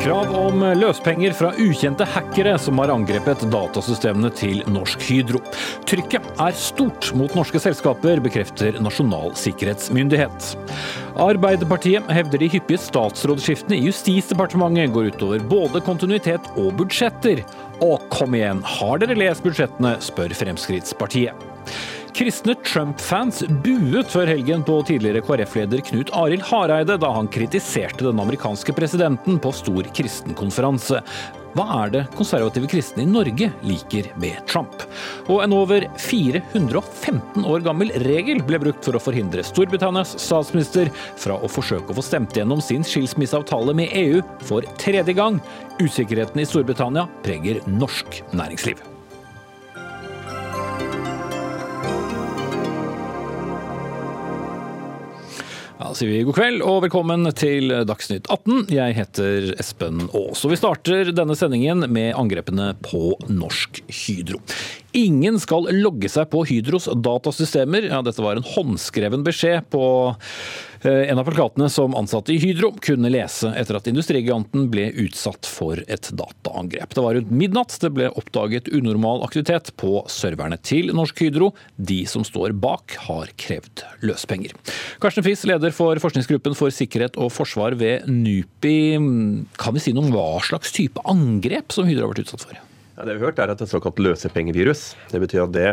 Krav om løspenger fra ukjente hackere som har angrepet datasystemene til Norsk Hydro. Trykket er stort mot norske selskaper, bekrefter Nasjonal sikkerhetsmyndighet. Arbeiderpartiet hevder de hyppige statsrådsskiftene i Justisdepartementet går utover både kontinuitet og budsjetter. Og kom igjen, har dere lest budsjettene, spør Fremskrittspartiet. Kristne Trump-fans buet før helgen på tidligere KrF-leder Knut Arild Hareide da han kritiserte den amerikanske presidenten på stor kristenkonferanse. Hva er det konservative kristne i Norge liker med Trump? Og en over 415 år gammel regel ble brukt for å forhindre Storbritannias statsminister fra å forsøke å få stemt gjennom sin skilsmisseavtale med EU for tredje gang. Usikkerheten i Storbritannia preger norsk næringsliv. Sier vi god kveld og velkommen til Dagsnytt 18. Jeg heter Espen Aas. Og vi starter denne sendingen med angrepene på Norsk Hydro. Ingen skal logge seg på Hydros datasystemer. Ja, dette var en håndskreven beskjed på eh, en av plakatene som ansatte i Hydro kunne lese etter at industrigiganten ble utsatt for et dataangrep. Det var rundt midnatt det ble oppdaget unormal aktivitet på serverne til Norsk Hydro. De som står bak, har krevd løspenger. Karsten Friis, leder for forskningsgruppen for sikkerhet og forsvar ved NUPI. Kan vi si noe om hva slags type angrep som Hydro har vært utsatt for? Det vi har hørt er at det er såkalt løsepengevirus. Det betyr at det,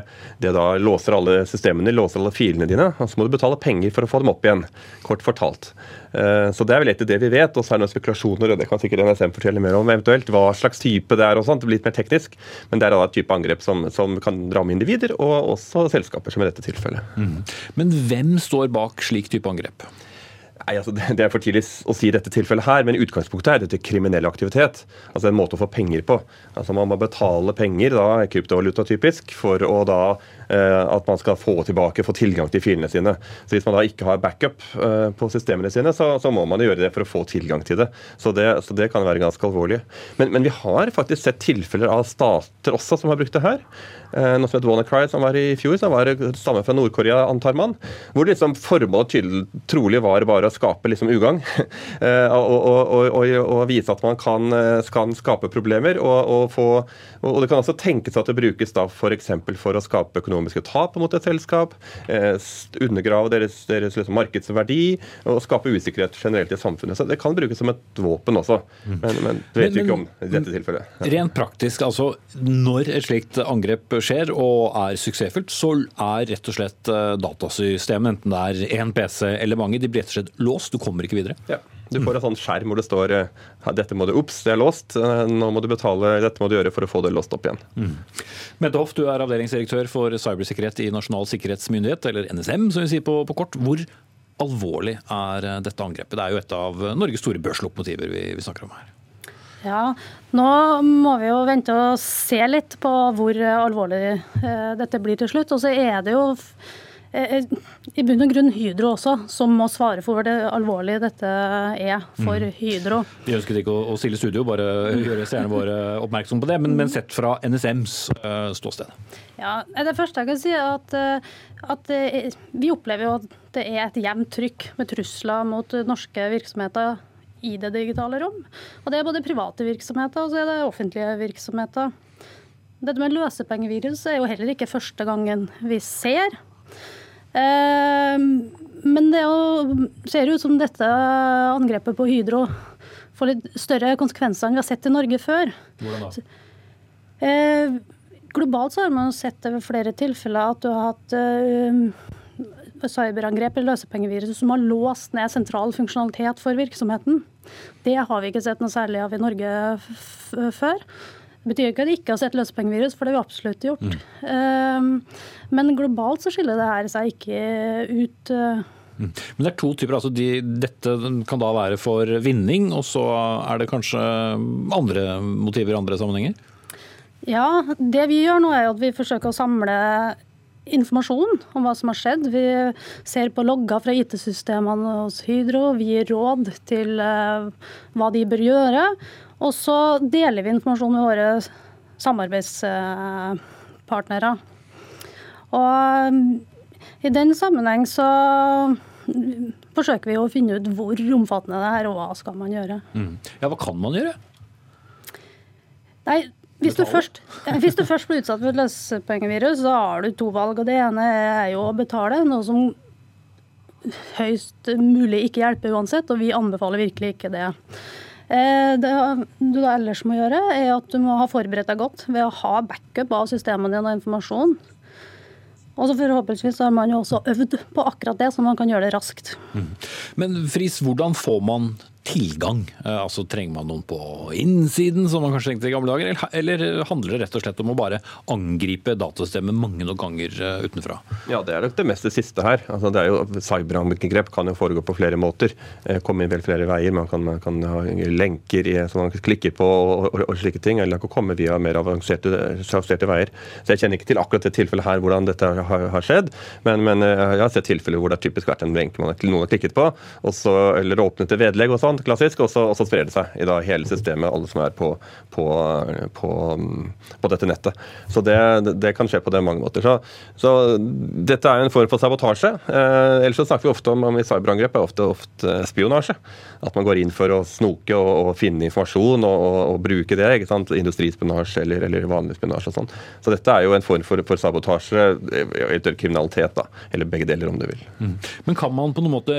det, da låser alle systemene, låser alle filene dine, og så må du betale penger for å få dem opp igjen. Kort fortalt. Eh, så det er vel etter det vi vet, og så er det noen spekulasjoner, og det kan sikkert NSM fortelle mer om eventuelt, hva slags type det er og sånt. Det blir litt mer teknisk, men det er da et type angrep som, som kan ramme individer, og også selskaper, som i dette tilfellet. Mm. Men hvem står bak slik type angrep? Nei, altså Det er for tidlig å si i dette tilfellet her, men i utgangspunktet er dette kriminell aktivitet. Altså en måte å få penger på. Altså Man må betale penger, da, kryptovaluta typisk, for å da at man skal få tilbake, få tilgang til filene sine. Så Hvis man da ikke har backup eh, på systemene sine, så, så, må man gjøre det for å få tilgang til det. Så det, så det kan være ganske alvorlig. Men, men, vi har faktisk sett tilfeller av stater også som har brukt det her. Eh, noe som het WannaCry, som var i fjor, som var stamme fra Nord-Korea, antar man. Hvor liksom formålet trolig var bare å skape liksom ugagn. Eh, og, og, og, og, vise at man kan, eh, kan skape problemer. Og, få, og, det kan også tenkes at det brukes da f.eks. For, for å skape økonomiske tap mot et selskap. Eh, undergrave deres, deres liksom markedsverdi og skape usikkerhet generelt i samfunnet. Så det kan brukes som et våpen også. Mm. Men, men det vet vi ikke om i dette tilfellet. Ja. Rent praktisk, altså når et slikt angrep skjer og er suksessfullt, så er rett og slett datasystemet, enten det er én PC eller mange, de blir rett og slett låst, du kommer ikke videre. Ja. Du får en sånn skjerm hvor det står dette må du ops, det er låst. Eh, nå må du betale, dette må du gjøre for å få det låst opp igjen. Mm. Mette Hoff, du er avdelingsdirektør for cybersikkerhet i Nasjonal sikkerhetsmyndighet, eller NSM som vi sier på, på kort. Hvor alvorlig er eh, dette angrepet? Det er jo et av Norges store børslokomotiver vi, vi snakker om her. Ja, Nå må vi jo vente og se litt på hvor alvorlig eh, dette blir til slutt. Og så er det jo Eh, eh, i bunn og grunn Hydro også, som må svare for det alvorlige dette er for mm. Hydro. Vi ønsket ikke å, stille studio, bare gjøre seerne våre oppmerksom på det, men, men sett fra NSMs uh, ståsted. Ja, Det første jeg kan si, er at, at vi opplever jo at det er et jevnt trykk med trusler mot norske virksomheter i det digitale rom. Og Det er både private virksomheter og så er det offentlige virksomheter. Dette med løsepengevirus er jo heller ikke første gangen vi ser. Ehm, men det ser ut som dette angrepet på Hydro får litt større konsekvenser enn vi har sett i Norge før. Hvordan da? Ehm, globalt så har man sett det ved flere tilfeller at du har hatt ehm, cyberangrep eller løsepengevirus som har låst ned sentral funksjonalitet for virksomheten. Det har vi ikke sett noe særlig av i Norge før. Betyr ikke at de ikke har sett løsepengevirus, for det har vi absolutt gjort. Mm. Um, men globalt så skiller det her seg ikke ut. Uh, mm. Men det er to typer. altså de, Dette kan da være for vinning, og så er det kanskje andre motiver i andre sammenhenger? Ja, det vi gjør nå er at vi forsøker å samle informasjon om hva som har skjedd. Vi ser på logger fra IT-systemene hos Hydro. Vi gir råd til uh, hva de bør gjøre. Og så deler vi informasjon med våre samarbeidspartnere. Og i den sammenheng så forsøker vi å finne ut hvor omfattende det er, og hva skal man gjøre. Mm. Ja, Hva kan man gjøre? Nei, hvis du, først, hvis du, først, blir utsatt for et løsepengevirus, så har du to valg. og Det ene er jo å betale, noe som høyst mulig ikke hjelper uansett, og vi anbefaler virkelig ikke det. Eh, det du da ellers må gjøre, er at du må ha forberedt deg godt ved å ha backup av systemene dine og informasjon. Og så forhåpentligvis har man jo også øvd på akkurat det, så man kan gjøre det raskt. Mm. Men Friis, hvordan får man tilgang? Eh, altså Trenger man noen på innsiden, som man kanskje tenkte i gamle dager, eller handler det rett og slett om å bare angripe datasystemet mange nok ganger eh, utenfra? Ja, Det er nok det meste siste her. Altså, det er jo Cyberangrep kan jo foregå på flere måter. Eh, komme inn vel flere veier. Man kan, man kan ha lenker i, som man klikker på og, og, og slike ting. Eller kan komme via mer avanserte, avanserte, veier. Så Jeg kjenner ikke til akkurat det tilfellet her hvordan dette har, har skjedd, men, men, jeg har sett tilfeller hvor det har typisk vært en lenke man har, noen har klikket på, så, eller åpnet et vedlegg og sånn sant, klassisk, og så, og så sprer det seg i da hele systemet, alle som er på, på, på, på dette nettet. Så det, det, kan skje på det mange måter. Så, så dette er en form for sabotasje. Eh, ellers så snakker vi ofte om, om i cyberangrep er ofte, ofte spionasje. At man går inn for å snoke og, og finne informasjon og, og, og, bruke det. ikke sant, Industrispionasje eller, eller vanlig spionasje og sånn. Så dette er jo en form for, for sabotasje, eller kriminalitet, da. Eller begge deler, om du vil. Mm. Men kan man på noen måte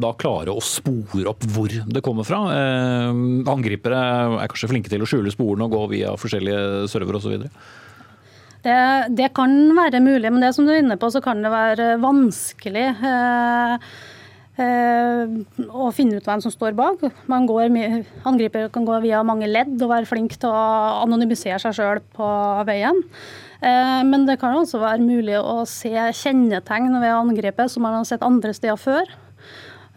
da klare å spore opp hvor det det kommer fra. Eh, angripere er kanskje flinke til å skjule sporene og gå via forskjellige servere osv. Det, det kan være mulig, men det som du er inne på, så kan det være vanskelig. Eh, eh, å finne ut hvem som står bak. Man går, angriper kan gå via mange ledd og være flink til å anonymisere seg sjøl på veien. Men det kan også være mulig å se kjennetegn ved angrepet som man har sett andre steder før.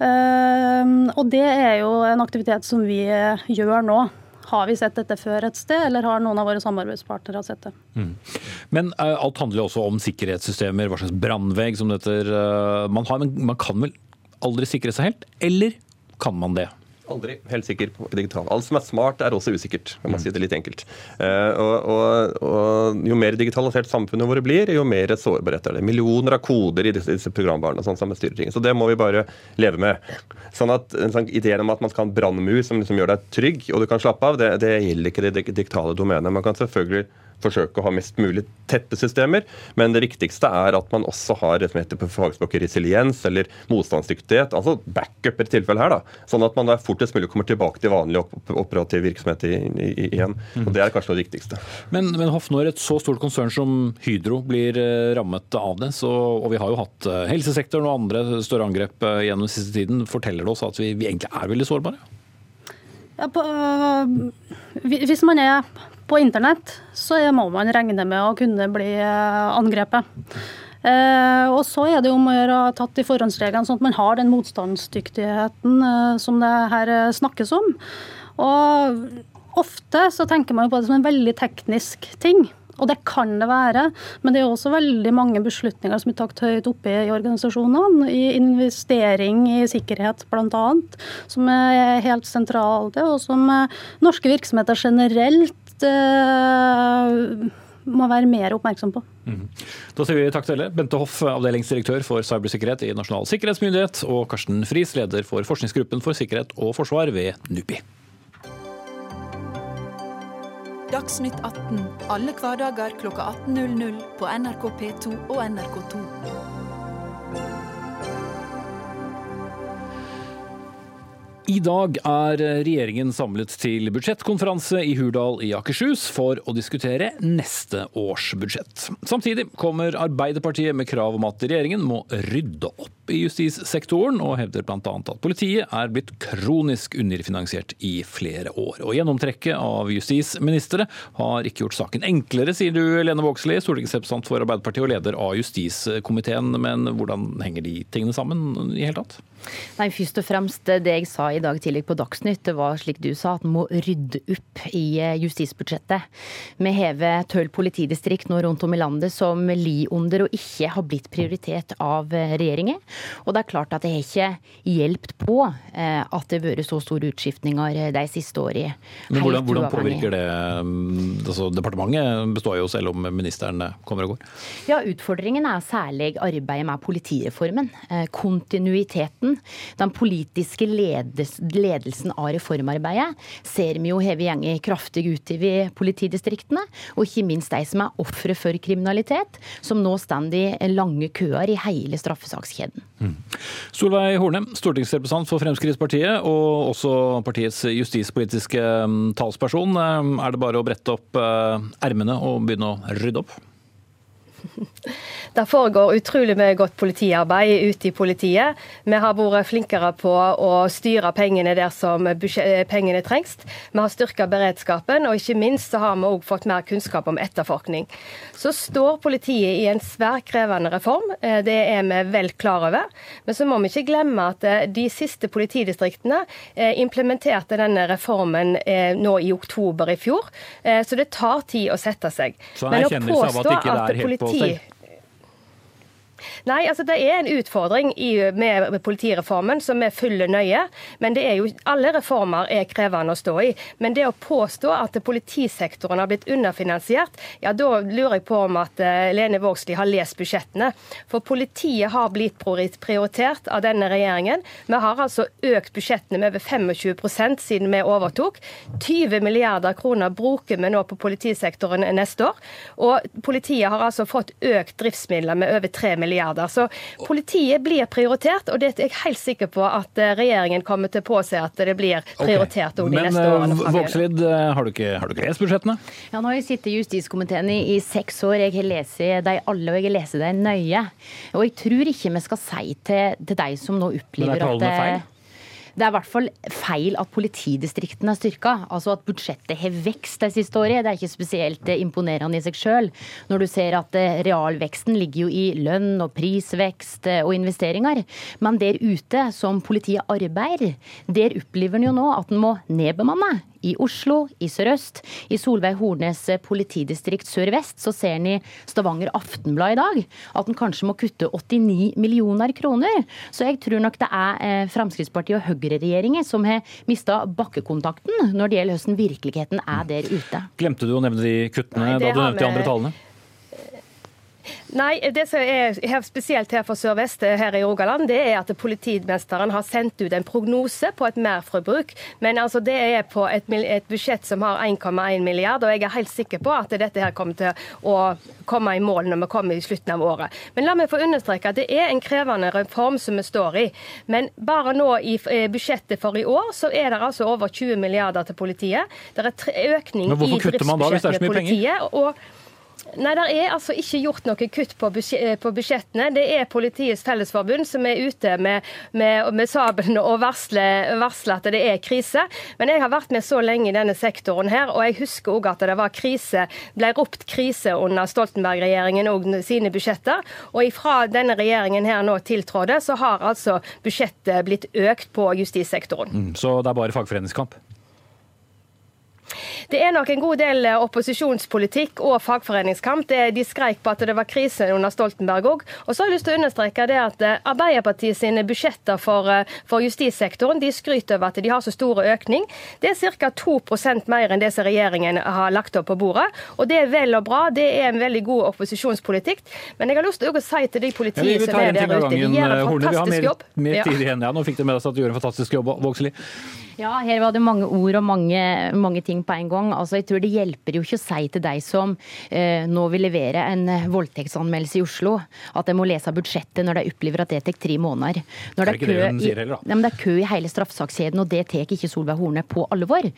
Ehm, og det er jo en aktivitet som vi eh, gjør nå. Har vi sett dette før et sted, eller har noen av våre samarbeidspartnere sett det? Mm. Men uh, alt handler jo også om sikkerhetssystemer, hva slags brannvegg som dette uh, man har. Men man kan vel aldri sikre seg helt? Eller kan man det? Aldri helt sikker på digital. Alt som er smart, er også usikkert. om man sier det litt enkelt. Uh, og, og, og, Jo mer digitalisert samfunnet vårt blir, jo mer sårbarhet er det. Millioner av koder i disse, disse programvarene sånn som styrer. Så det må vi bare leve med. Sånn at sånn Ideen om at man skal ha en brannmur som liksom gjør deg trygg og du kan slappe av, det, det gjelder ikke det digitale domenet. Man kan selvfølgelig forsøke å ha mest mulig tette systemer. Men det viktigste er at man også har det som heter på fagspråket resiliens, eller motstandsdyktighet. Altså backup i tilfelle her. da, Sånn at man da fortest mulig kommer tilbake til vanlig operativ virksomhet igjen. og Det er kanskje det viktigste. Men, men Hoff, når et så stort konsern som Hydro blir eh, rammet av det, så, og vi har jo hatt eh, helsesektoren og andre større angrep eh, gjennom den siste tiden, forteller det oss at vi, vi egentlig er veldig sårbare? Ja, på, hvis man er på internett så må man regne med å kunne bli eh, angrepet. Eh, og så er det om å gjøre tatt i forhåndsreglene, sånn at man har den motstandsdyktigheten eh, som det her snakkes om. Og ofte så tenker man på det som en veldig teknisk ting. Og det kan det være, men det er også veldig mange beslutninger som er tatt høyt oppe i organisasjonene. I investering i sikkerhet bl.a., som er helt sentralt, og som norske virksomheter generelt må være mer oppmerksom på. Mm. Da sier vi takk til dere. Bente Hoff, avdelingsdirektør for cybersikkerhet i Nasjonal sikkerhetsmyndighet, og Karsten Friis, leder for forskningsgruppen for sikkerhet og forsvar ved NUPI. Dagsnytt 18 alle hverdager kl 18.00 på NRK P2 og NRK2. I dag er regjeringen samlet til budsjettkonferanse i Hurdal i Akershus for å diskutere neste års budsjett. Samtidig kommer Arbeiderpartiet med krav om at regjeringen må rydde opp i justissektoren, og hevder bl.a. at politiet er blitt kronisk underfinansiert i flere år. Og Gjennomtrekket av justisministre har ikke gjort saken enklere, sier du Lene Vågslid, stortingsrepresentant for Arbeiderpartiet og leder av justiskomiteen. Men hvordan henger de tingene sammen i hele tatt? Nei, Først og fremst det jeg sa i dag tidlig på Dagsnytt, det var slik du sa, at en må rydde opp i eh, justisbudsjettet. Vi har tolv politidistrikt nå rundt om i landet som lir under og ikke har blitt prioritert av eh, regjeringen. Og det er klart at det har ikke hjulpet på at det har vært så store utskiftninger de siste årene. Men hvordan, hvordan påvirker det mm, altså, Departementet består jo selv om ministeren kommer og går? Ja, Utfordringen er særlig arbeidet med politireformen. Kontinuiteten. Den politiske ledelsen av reformarbeidet ser vi jo har gått kraftig utover politidistriktene. Og ikke minst de som er ofre for kriminalitet, som nå står i lange køer i hele straffesakskjeden. Solveig Horne, stortingsrepresentant for Fremskrittspartiet, og også partiets justispolitiske mm, talsperson. Eh, er det bare å brette opp eh, ermene og begynne å rydde opp? Det foregår utrolig mye godt politiarbeid ute i politiet. Vi har vært flinkere på å styre pengene der som pengene trengs. Vi har styrka beredskapen, og ikke minst så har vi òg fått mer kunnskap om etterforskning. Så står politiet i en svært krevende reform, eh, det er vi vel klar over. Men så må vi ikke glemme at eh, de siste politidistriktene eh, implementerte denne reformen nå i oktober i fjor, så det tar tid å sette seg. Så en erkjennelse av at det ikke er helt på stell? Nei, altså det er en utfordring med politireformen som vi følger nøye. Men det er jo, alle reformer er krevende å stå i. Men det å påstå at politisektoren har blitt underfinansiert, ja da lurer jeg på om at uh, Lene Vågslid har lest budsjettene. For politiet har blitt prioritert av denne regjeringen. Vi har altså økt budsjettene med over 25% siden vi overtok. 20 milliarder kroner bruker vi nå på politisektoren neste år. Og politiet har altså fått økt driftsmidler med over 3 milliarder milliarder. Så politiet blir prioritert, og det er jeg helt sikker på at eh, regjeringen kommer til å påse at det blir prioritert okay. de neste årene. Men Vågslid, eh, har, du ikke, har du ikke lest budsjettene? Ja, nå har jeg sittet i justiskomiteen i, i seks år. Jeg har lest dem alle, og jeg har lest dem nøye. Og jeg tror ikke vi skal si til, til de som nå opplever at Men er tallene feil? Det er i hvert fall feil at politidistriktene er styrka. Altså at budsjettet har vekst de siste årene. Det er ikke spesielt eh, imponerende i seg sjøl. Når du ser at eh, realveksten ligger jo i lønn og prisvekst eh, og investeringer. Men der ute, som politiet arbeider, der opplever en jo nå at en må nedbemanne i Oslo, i Sør-Øst. I Solveig Hornes politidistrikt sør-vest så ser en i Stavanger Aftenblad i dag at en kanskje må kutte 89 millioner kroner. Så jeg tror nok det er eh, Fremskrittspartiet og Høyre-regjeringen som har mista bakkekontakten når det gjelder hvordan virkeligheten er der ute. Glemte du å nevne de kuttene Nei, da du nevnte de andre tallene? Nei, det som er her, spesielt her for Sør-Vest her i Rogaland, det er at politimesteren har sendt ut en prognose på et merforbruk. Men altså, det er på et, et budsjett som har 1,1 milliard, og jeg er helt sikker på at dette her kommer til å komme i mål når vi kommer i slutten av året. Men la meg få understreke at det er en krevende reform som vi står i. Men bare nå i budsjettet for i år, så er det altså over 20 milliarder til politiet. Det er økning i driftsbudsjettet til politiet. og Nei, Det er altså ikke gjort noe kutt på, budsjettene. Det er Politiets Fellesforbund som er ute med, med, med sabelen og varsler, varsler, at det er krise. Men jeg har vært med så lenge i denne sektoren her, og jeg husker òg at det var krise, ble ropt krise under Stoltenberg-regjeringen og sine budsjetter. Og ifra denne regjeringen her nå tiltrådte, så har altså budsjettet blitt økt på justissektoren. Mm, så det er bare fagforeningskamp? Det er nok en god del eh, opposisjonspolitikk og fagforeningskamp. de skreik på at det var krise under Stoltenberg òg. Og så har jeg lyst til å understreke det at eh, Arbeiderpartiet sine budsjetter for, eh, for justissektoren de skryter over at de har så store økning. Det er ca. 2% mer enn det som regjeringen har lagt opp på bordet. Og det er vel og bra. Det er en veldig god opposisjonspolitikk. Men jeg har lyst til å si til de politiet som er der ute, de gjør en fantastisk jobb. Mer, mer tid igjen, ja. Nå fikk du med oss at du gjør en fantastisk jobb, Vågslid. Ja, her var det mange ord og mange, mange, ting på en gang. Altså, jeg tror Det hjelper jo ikke å si til deg som eh, nå vil levere en voldtektsanmeldelse i Oslo, at de må lese budsjettet når de opplever at det tar tre måneder. Når det er, det det sier, heller, ja, det er kø i hele straffesakskjeden, og det tar ikke Solveig Horne på alvor.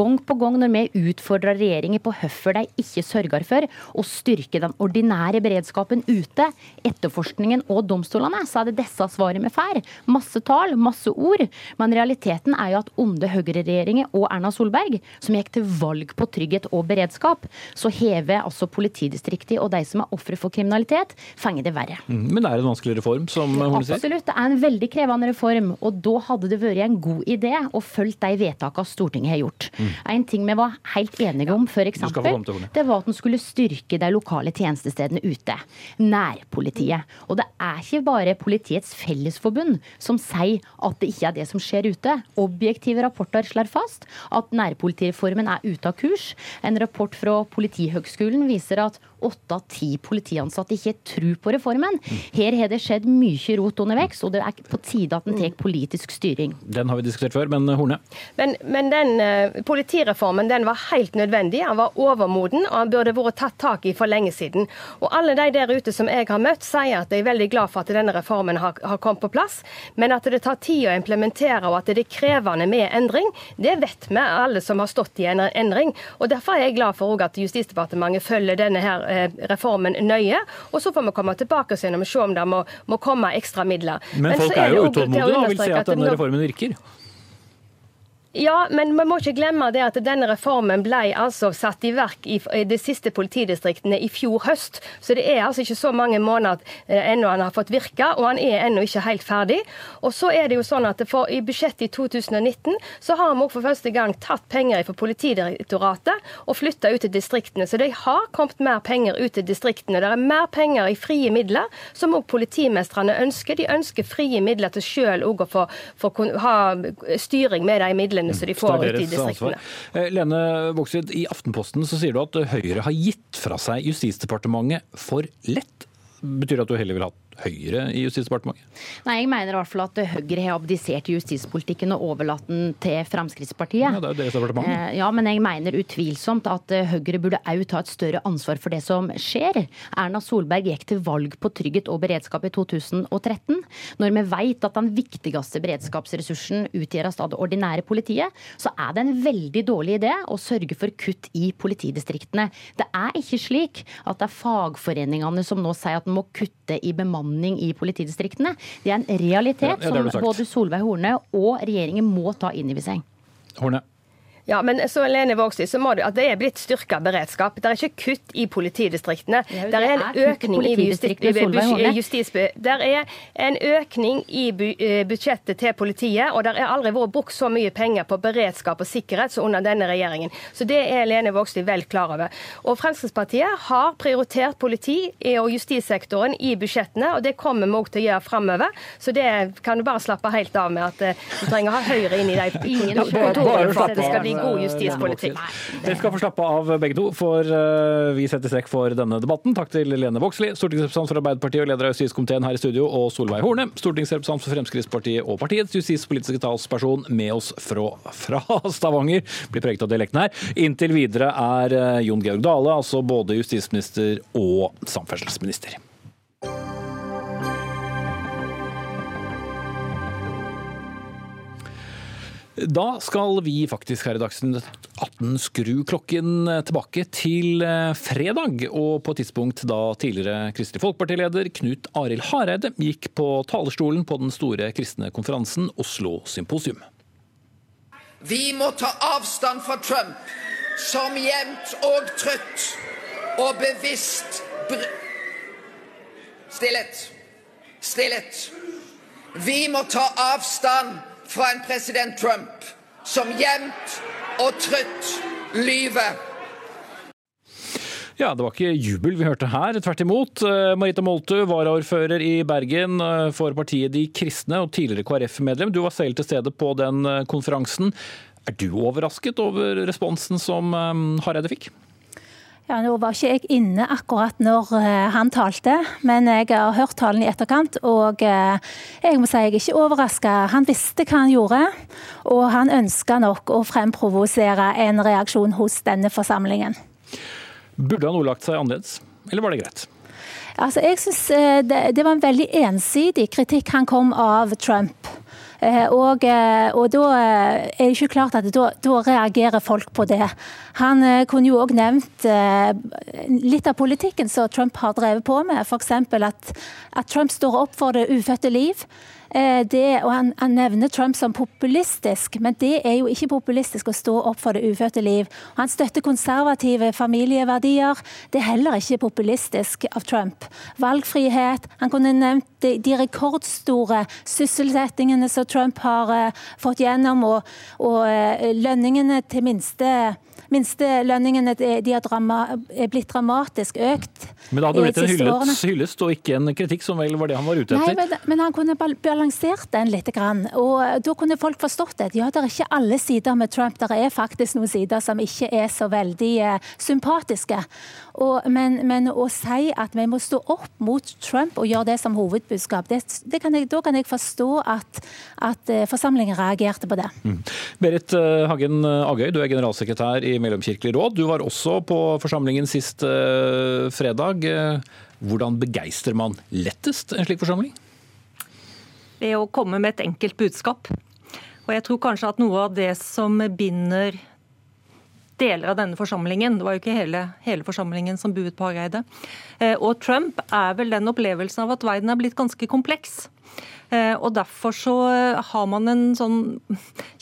Gang på gang når vi utfordrer regjeringen på hvorfor de ikke sørger for å styrke den ordinære beredskapen ute, etterforskningen og domstolene, så er det disse svarene vi får. Masse tall, masse ord. Men realiteten er jo at under høyreregjeringer og Erna Solberg, som gikk til valg på trygghet og beredskap, så hever altså politidistriktet og de som er ofre for kriminalitet, fenger det verre. Mm, men det er en vanskelig reform, som Horne sier? Absolutt, det er en veldig krevende reform. Og da hadde det vært en god idé å følge de vedtakene Stortinget har gjort. Mm. En ting vi var helt enige om f.eks., det var at en skulle styrke de lokale tjenestestedene ute. Nærpolitiet. Og det er ikke bare Politiets Fellesforbund som sier at det ikke er det som skjer ute. Objektive rapporter slår fast at nærpolitireformen er ute av kurs. En rapport fra Politihøgskolen viser at åtte av ti politiansatte ikke tror på reformen. Her har det skjedd mye rot underveis, og det er på tide at en tar politisk styring. Den har vi diskutert før, men Horne? Men, men den uh, politireformen den var helt nødvendig. Den var overmoden, og den burde vært tatt tak i for lenge siden. Og alle de der ute som jeg har møtt, sier at de er veldig glad for at denne reformen har, har kommet på plass, men at det tar tid å implementere, og at det er krevende med endring, det vet vi alle som har stått i en endring. Og Derfor er jeg glad for at Justisdepartementet følger denne her Eh, reformen nøye. Og så får vi komme tilbake og se om det må, må komme ekstra midler. Men, Men folk er jo utålmodige og vil se at denne reformen virker. Ja, men vi må ikke glemme det at denne reformen ble altså satt i verk i de siste politidistriktene i fjor høst. Så det er altså ikke så mange måneder eh, ennå han har fått virke, og han er ennå ikke helt ferdig. Og så er det jo sånn at for, I budsjettet i 2019 så har vi for første gang tatt penger fra Politidirektoratet og flytta ut til distriktene. Så de har kommet mer penger ut til distriktene. Det er mer penger i frie midler, som òg politimestrene ønsker. De ønsker frie midler til sjøl å få, få ha styring med de midlene midlene som de får ut i distriktene. Eh, Lene Vågslid, i Aftenposten så sier du at Høyre har gitt fra seg Justisdepartementet for lett. Betyr det at du heller vil ha Høyre i Justisdepartementet? Nei, jeg mener i hvert fall at Høyre har abdisert i justispolitikken og overlatt den til Fremskrittspartiet. Ja, det er jo deres departement. Eh, ja, men jeg mener utvilsomt at eh, Høyre burde òg ta et større ansvar for det som skjer. Erna Solberg gikk til valg på trygghet og beredskap i 2013. Når vi vet at den viktigste beredskapsressursen utgjøres av det ordinære politiet, så er det en veldig dårlig idé å sørge for kutt i politidistriktene. Det er ikke slik at det er fagforeningene som nå sier at en må kutte i bemanning bemanning i politidistriktene. Det er en realitet ja, ja, som både Solveig Horne og regjeringen må ta inn i seg. Horne. Ja, men så Lene Vågslid, så må du, at det er blitt styrka beredskap. Det er ikke kutt i politidistriktene. Ja, det, er en økning i justis, Det er en økning i eh, budsjettet til politiet, og det har aldri vært brukt så mye penger på beredskap og sikkerhet som under denne regjeringen. Så det er Lene Vågslid vel klar over. Og Fremskrittspartiet har prioritert politi og justissektoren i budsjettene, og det kommer vi òg til å gjøre framover. Så det kan du bare slappe helt av med at eh, du trenger å ha Høyre inn i de kontorene for at det skal bli god justispolitikk. Dere skal få slappe av begge to, for eh, vi setter strekk for denne debatten. Takk til Lene Vågslid, stortingsrepresentant for Arbeiderpartiet og leder av justiskomiteen her i studio, og Solveig Horne, stortingsrepresentant for Fremskrittspartiet og partiets justispolitiske talsperson, med oss fra, fra Stavanger. Blir preget av dialekten her. Inntil videre er eh, Jon Georg Dale, altså både justisminister og samferdselsminister. Da skal vi faktisk her i Dagsnytt 18 skru klokken tilbake til eh, fredag, og på et tidspunkt da tidligere Kristelig Folkeparti-leder Knut Arild Hareide gikk på talerstolen på den store kristne konferansen Oslo Symposium. Vi må ta avstand fra Trump, som jevnt og trøtt og bevisst br... Stillhet. Stillhet. Vi må ta avstand fra en president Trump som jevnt og trutt lyver. Ja, Det var ikke jubel vi hørte her, tvert imot. Eh, Marita Moltu, varaordfører i Bergen eh, for partiet De kristne og tidligere KrF-medlem. Du var selv til stede på den eh, konferansen. Er du overrasket over responsen som Hareide fikk? Ja, Nå var ikke jeg inne akkurat når uh, han talte, men jeg har hørt talen i etterkant. Og uh, jeg må si jeg er ikke overraska. Han visste hva han gjorde, og han ønska nok å fremprovosere en reaksjon hos denne forsamlingen. Burde han ordlagt seg annerledes, eller var det greit? Altså, jeg synes uh, det, det var en veldig ensidig kritikk han kom av Trump. Eh, og, eh, og, da eh, er det ikke klart at da, da reagerer folk på det. Han kunne jo òg nevnt litt av politikken som Trump har drevet på med. F.eks. At, at Trump står opp for det ufødte liv. Det, og han, han, nevner Trump som populistisk, men det er jo ikke populistisk å stå opp for det ufødte liv. Han støtter konservative familieverdier. Det er heller ikke populistisk av Trump. Valgfrihet. Han kunne nevnt de, de rekordstore sysselsettingene som Trump har uh, fått gjennom, og, og uh, lønningene til minste Minstelønningene de har drama, er blitt dramatisk økt. Men det hadde blitt en hyllest, hyllest, og ikke en kritikk, som vel var det han var ute etter? Nei, men, men han kunne balansert den litt. Grann, og da kunne folk forstått det. Ja, det er ikke alle sider med Trump. Det er faktisk noen sider som ikke er så veldig eh, sympatiske. Og, men, men, å si at vi må stå opp mot Trump og gjøre det som hovedbudskap, det, det kan jeg, da kan jeg forstå at, at uh, forsamlingen reagerte på det. Mm. Berit uh, Hagen Agøy, du er generalsekretær i Mellomkirkelig råd. Du var også på forsamlingen sist fredag. Hvordan begeistrer man lettest en slik forsamling? Ved å komme med et enkelt budskap. Og jeg tror kanskje at noe av det som binder deler av denne forsamlingen. Det var jo ikke hele, hele forsamlingen som buet på Hareide. Eh, og Trump er vel den opplevelsen av at verden er blitt ganske kompleks. Eh, og derfor så har man en sånn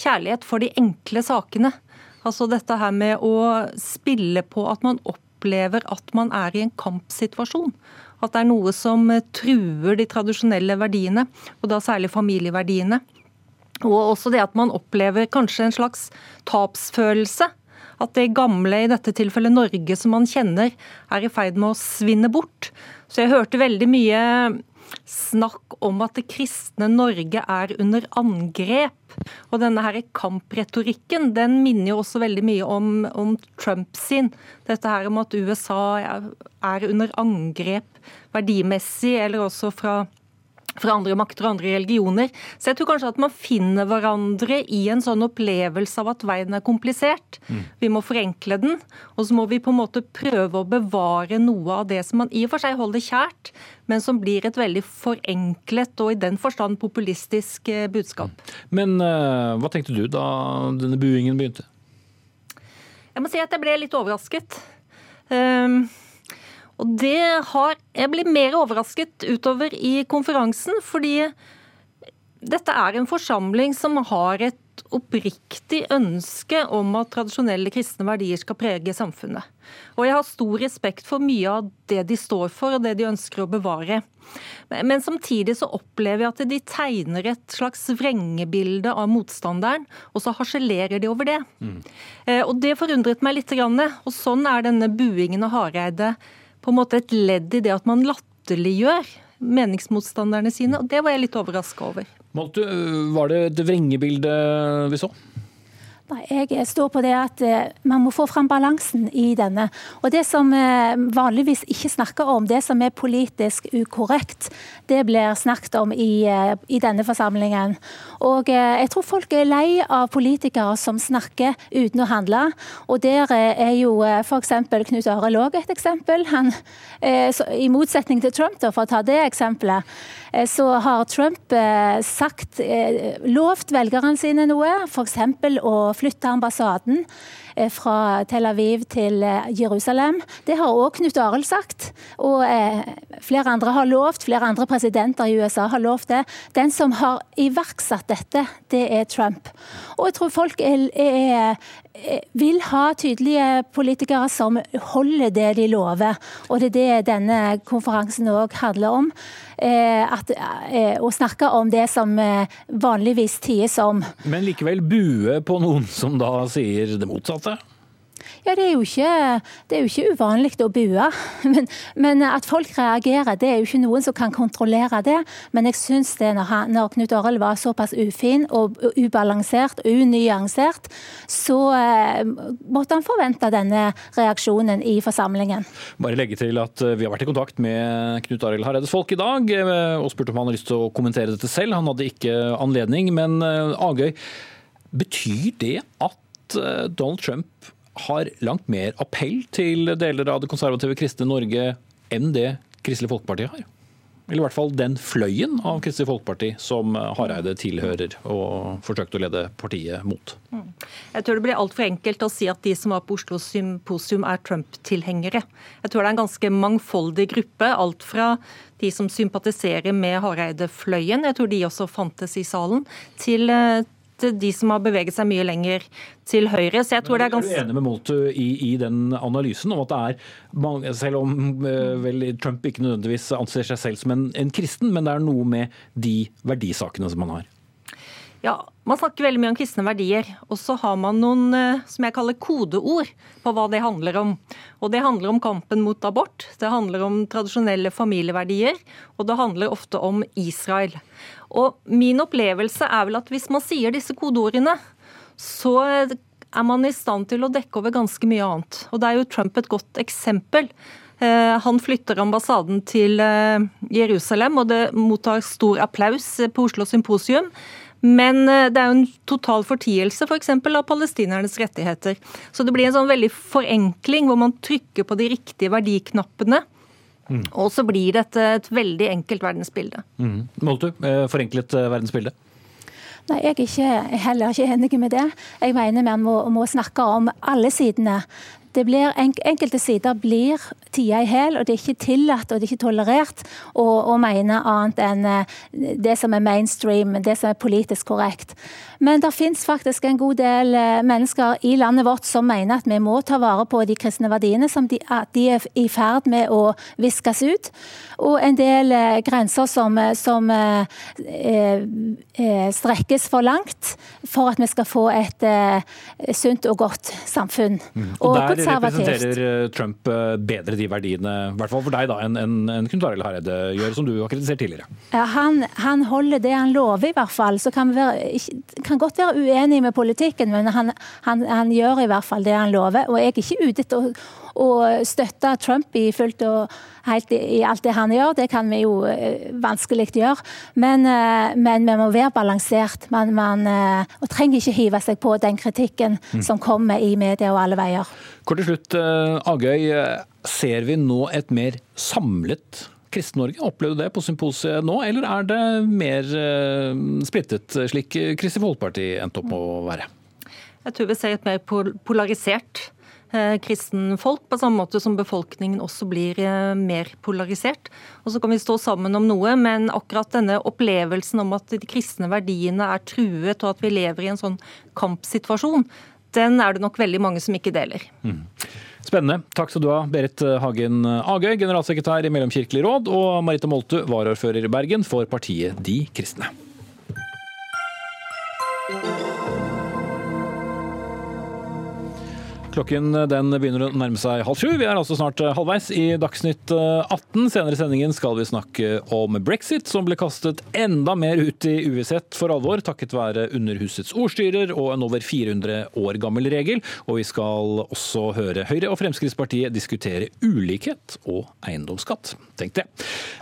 kjærlighet for de enkle sakene. Altså dette her med å spille på at man opplever at man er i en kampsituasjon. At det er noe som truer de tradisjonelle verdiene, og da særlig familieverdiene. Og også det at man opplever kanskje en slags tapsfølelse at det gamle, i dette tilfellet Norge, som man kjenner, er i ferd med å svinne bort. Så jeg hørte veldig mye snakk om at det kristne Norge er under angrep. Og denne her kampretorikken den minner jo også veldig mye om, om Trump sin. Dette her om at USA er under angrep verdimessig, eller også fra fra andre makter og andre religioner. Så jeg tror kanskje at man finner hverandre i en sånn opplevelse av at verden er komplisert. Mm. Vi må forenkle den, og så må vi på en måte prøve å bevare noe av det som man i og for seg holder kjært, men som blir et veldig forenklet og i den forstand populistisk eh, budskap. Mm. Men uh, hva tenkte du da denne buingen begynte? Jeg må si at jeg ble litt overrasket. Um, og det har Jeg blir mer overrasket utover i konferansen, fordi dette er en forsamling som har et oppriktig ønske om at tradisjonelle kristne verdier skal prege samfunnet. Og jeg har stor respekt for mye av det de står for og det de ønsker å bevare. Men samtidig så opplever jeg at de tegner et slags vrengebilde av motstanderen, og så harselerer de over det. Mm. Og det forundret meg litt. Og sånn er denne buingen av Hareide på en måte et ledd i det at man latterliggjør meningsmotstanderne sine. og Det var jeg litt overraska over. Malte, var det et vrengebilde vi så? Nei, Jeg står på det at eh, man må få fram balansen i denne. Og Det som eh, vanligvis ikke snakker om, det som er politisk ukorrekt, det blir snakket om i, eh, i denne forsamlingen. Og Jeg tror folk er lei av politikere som snakker uten å handle. Og Der er jo f.eks. Knut Arild òg et eksempel. Han, I motsetning til Trump, for å ta det eksempelet, så har Trump sagt, lovt velgerne sine noe, f.eks. å flytte ambassaden eh, fra Tel Aviv til eh, Jerusalem. Det har òg Knut Arild sagt. Og eh, flere andre har lovt, flere andre presidenter i USA har lovt det. Den som har iverksatt dette, det er Trump. Og jeg tror folk er, er, vil ha tydelige politikere som holder det de lover. Og det er det denne konferansen òg handler om. At, å snakke om det som vanligvis ties om. Men likevel bue på noen som da sier det motsatte? Ja, det er jo ikke, det jo ikke uvanlig å bue. Men, men, at folk reagerer, det er jo ikke noen som kan kontrollere det. Men jeg syns det når, han, når Knut Arild var såpass ufin og ubalansert og unyansert, så eh, måtte han forvente denne reaksjonen i forsamlingen. Bare legge til at eh, vi har vært i kontakt med Knut Arild Hareides folk i dag eh, og spurte om han hadde lyst til å kommentere dette selv. Han hadde ikke anledning. Men eh, Agøy, betyr det at Donald Trump har langt mer appell til deler av det konservative kristne Norge enn det Kristelig Folkeparti har. Eller i hvert fall den fløyen av Kristelig Folkeparti som Hareide tilhører og forsøkte å lede partiet mot. Mm. Jeg tror det blir altfor enkelt å si at de som var på Oslo symposium er Trump-tilhengere. Jeg tror det er en ganske mangfoldig gruppe. Alt fra de som sympatiserer med Hareide-fløyen, jeg tror de også fantes i salen, til, eh, de som har beveget seg mye lenger til høyre. Så jeg tror det er ganske... Er du enig med Moltu i, i, den analysen om at det er mange, selv om uh, vel, Trump ikke nødvendigvis anser seg selv som en, en kristen, men det er noe med de verdisakene som han har? Ja, Man snakker veldig mye om kristne verdier, og så har man noen eh, som jeg kaller kodeord på hva det handler om. Og Det handler om kampen mot abort, det handler om tradisjonelle familieverdier, og det handler ofte om Israel. Og Min opplevelse er vel at hvis man sier disse kodeordene, så er man i stand til å dekke over ganske mye annet. Og Det er jo Trump et godt eksempel. Eh, han flytter ambassaden til eh, Jerusalem, og det mottar stor applaus på Oslo Symposium. Men eh, det er jo en total fortielse f.eks. For av palestinernes rettigheter. Så det blir en sånn veldig forenkling hvor man trykker på de riktige verdiknappene. Mm. Og så blir dette et veldig enkelt verdensbilde. Mm. Moltu, eh, forenklet eh, verdensbilde? Nei, Jeg er ikke, heller ikke enig med det. Jeg mener vi må, må snakke om alle sidene det blir, enkelte sider blir tia i hæl, og det er ikke tillatt og det er ikke tolerert å, å, mene annet enn eh, det som er mainstream, det som er politisk korrekt. Men det finnes faktisk en god del eh, mennesker i landet vårt som mener at vi må ta vare på de kristne verdiene, som de, de er i ferd med å viskes ut. Og en del eh, grenser som, som strekkes for langt for at vi skal få et sunt og godt samfunn. Mm. Og, og der representerer Trump bedre de verdiene, i hvert fall for deg, da, enn en, en Knut Arild Hareide gjør, som du har kritisert tidligere? Ja, han, han, holder det han lover, i hvert fall. Så kan vi være, kan godt være uenig med politikken, men han, han, han, gjør i hvert fall det han lover. Og jeg er ikke ute etter å, å støtte Trump i fullt og helt i, alt det han gjør. Det kan vi jo uh, vanskelig gjøre. Men, uh, men, vi må være balansert. Man, man uh, og trenger ikke hive seg på den kritikken mm. som kommer i media og alle veier. Kort til slutt, Agøy. Ser vi nå et mer samlet Kristen-Norge? Opplevde du det på symposiet nå, eller er det mer eh, splittet, slik Kristelig Folkeparti endte opp med å være? Jeg tror vi ser et mer polarisert eh, kristenfolk, på samme måte som befolkningen også blir eh, mer polarisert. Og Så kan vi stå sammen om noe, men akkurat denne opplevelsen om at de kristne verdiene er truet, og at vi lever i en sånn kampsituasjon, den er det nok veldig mange som ikke deler. Mm. Spennende. Takk skal du ha, Berit Hagen Agøy, generalsekretær i Mellomkirkelig råd, og Marita Moltu, varaordfører i Bergen for partiet De kristne. Klokken den begynner å nærme seg halv sju. Vi er altså snart eh, halvveis i Dagsnytt 18. Eh, Senere i sendingen skal vi snakke om brexit, som ble kastet enda mer ut i uvisshet for alvor, takket være Underhusets ordstyrer og en over 400 år gammel regel. Og vi skal også høre Høyre og Fremskrittspartiet diskutere ulikhet og eiendomsskatt. Tenk det.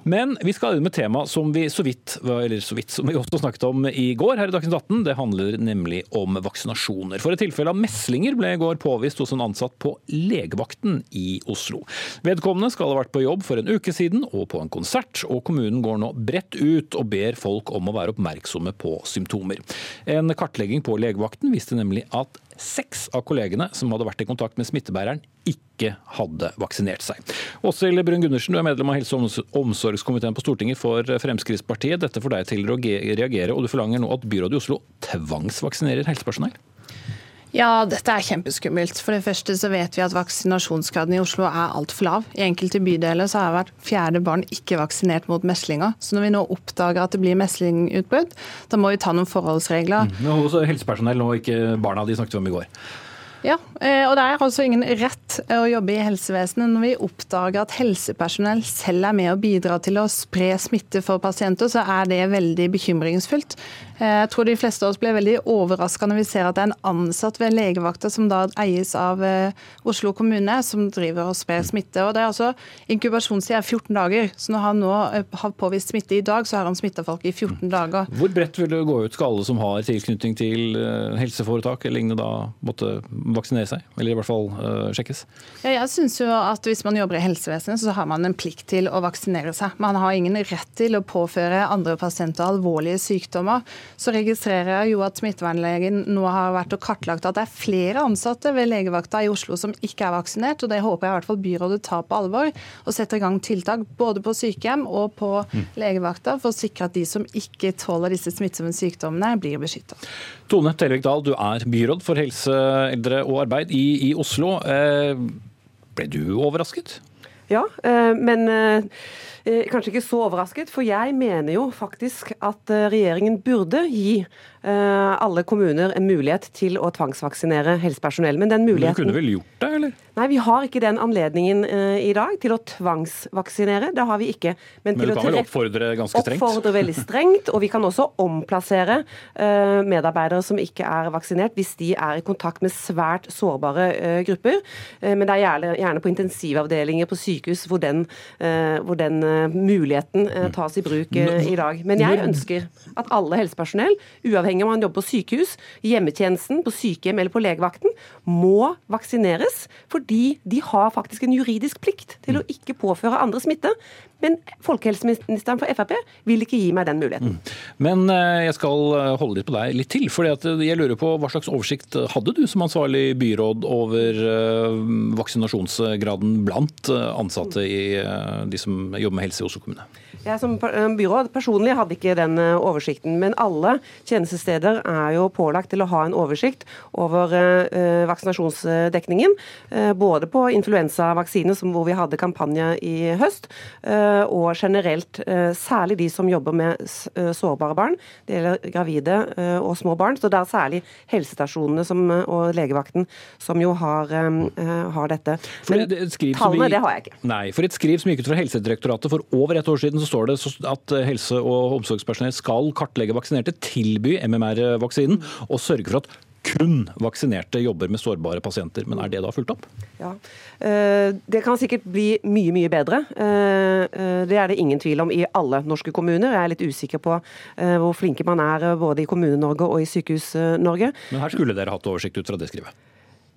Men vi skal inn med tema som vi så vidt, eller så vidt som vi også snakket om i går her i Dagsnytt 18. Det handler nemlig om vaksinasjoner. For et tilfelle av meslinger ble i går påvist hos en ansatt på legevakten i Oslo. Vedkommende skal ha vært på jobb for en uke siden og på en konsert, og kommunen går nå bredt ut og ber folk om å være oppmerksomme på symptomer. En kartlegging på legevakten viste nemlig at seks av kollegene som hadde vært i kontakt med smittebæreren, ikke hadde vaksinert seg. Åshild Brun-Gundersen, du er medlem av helse- og omsorgskomiteen på Stortinget for Fremskrittspartiet. Dette får deg til å reagere, og du forlanger nå at byrådet i Oslo tvangsvaksinerer helsepersonell? Ja, dette er kjempeskummelt. For det første så vet vi at vaksinasjonsgraden i Oslo er altfor lav. I enkelte bydeler så har hvert fjerde barn ikke vaksinert mot meslinger. Så når vi nå oppdager at det blir meslingutbrudd, da må vi ta noen forholdsregler. Mm, hos helsepersonell og ikke barna de snakket om i går. Ja, eh, og det er altså ingen rett å jobbe i helsevesenet når vi oppdager at helsepersonell selv er med og bidrar til å spre smitte for pasienter, så er det veldig bekymringsfullt. Eh, jeg tror de fleste av oss ble veldig overraska når vi ser at det er en ansatt ved legevakta som da eies av eh, Oslo kommune, som driver og sprer smitte. Og det er altså Inkubasjonstid er 14 dager, så når han nå har påvist smitte i dag, så har han smitta folk i 14 dager. Hvor bredt vil det gå ut? Skal alle som har tilknytning til helseforetak eller lignende da måtte vaksinere seg, eller i hvert fall uh, sjekkes? Ja, jeg synes jo at Hvis man jobber i helsevesenet, så har man en plikt til å vaksinere seg. Man har ingen rett til å påføre andre pasienter alvorlige sykdommer. Så registrerer jeg jo at smittevernlegen nå har vært og kartlagt at det er flere ansatte ved legevakta i Oslo som ikke er vaksinert. og Det håper jeg i hvert fall byrådet tar på alvor og setter i gang tiltak både på sykehjem og på mm. legevakta for å sikre at de som ikke tåler disse smittsomme sykdommene, blir beskytta. Tone Tellevik Dahl, du er byråd for helse, eldre og arbeid i, i Oslo. Eh, ble du overrasket? Ja, eh, men eh, kanskje ikke så overrasket, for jeg mener jo faktisk at regjeringen burde gi alle kommuner en mulighet til å tvangsvaksinere helsepersonell. Men den muligheten du kunne vel gjort det, eller? Nei, vi har ikke den anledningen i dag til å tvangsvaksinere. Det har vi ikke. Men, Men du kan vel oppfordre ganske strengt? Oppfordre veldig strengt. Og vi kan også omplassere medarbeidere som ikke er vaksinert, hvis de er i kontakt med svært sårbare grupper. men det er gjerne, på intensivavdelinger på sykehus hvor den, hvor den muligheten tas i bruk i dag. Men jeg ønsker at alle helsepersonell, uavhengig om man jobber på sykehus, hjemmetjenesten, på sykehjem eller på legevakten, må vaksineres. fordi de har faktisk en juridisk plikt til å mm. ikke påføre andre smitte. Men folkehelseministeren for Frp vil ikke gi meg den muligheten. Mm. Men eh, jeg skal eh, holde litt på deg litt til. for eh, jeg lurer på Hva slags oversikt hadde du som ansvarlig byråd over vaksinasjonsgraden blant ansatte i de som jobber med helse i Oslo kommune? Jeg som byråd personlig hadde ikke den oversikten. Men alle tjenestesteder er jo pålagt til å ha en oversikt over vaksinasjonsdekningen. Både på influensavaksine, hvor vi hadde kampanje i høst, og generelt eh, særlig de som jobber med eh, sårbare barn. Det gjelder gravide og små barn. Så det er særlig helsestasjonene som, og legevakten som jo har, har dette. Men det, det tallene, det har jeg ikke. Nei, for et skriv som gikk ut fra Helsedirektoratet for over et år siden, så står det at helse- og omsorgspersonell skal kartlegge vaksinerte, tilby MMR-vaksinen og sørge for at kun vaksinerte jobber med sårbare pasienter. Men er det da fulgt opp? Ja, eh, Det kan sikkert bli mye, mye bedre. Eh, eh, det er det ingen tvil om i alle norske kommuner. Jeg er litt usikker på hvor flinke man er både i Kommune-Norge og i Sykehus-Norge. Men her skulle dere hatt oversikt ut fra det skrivet?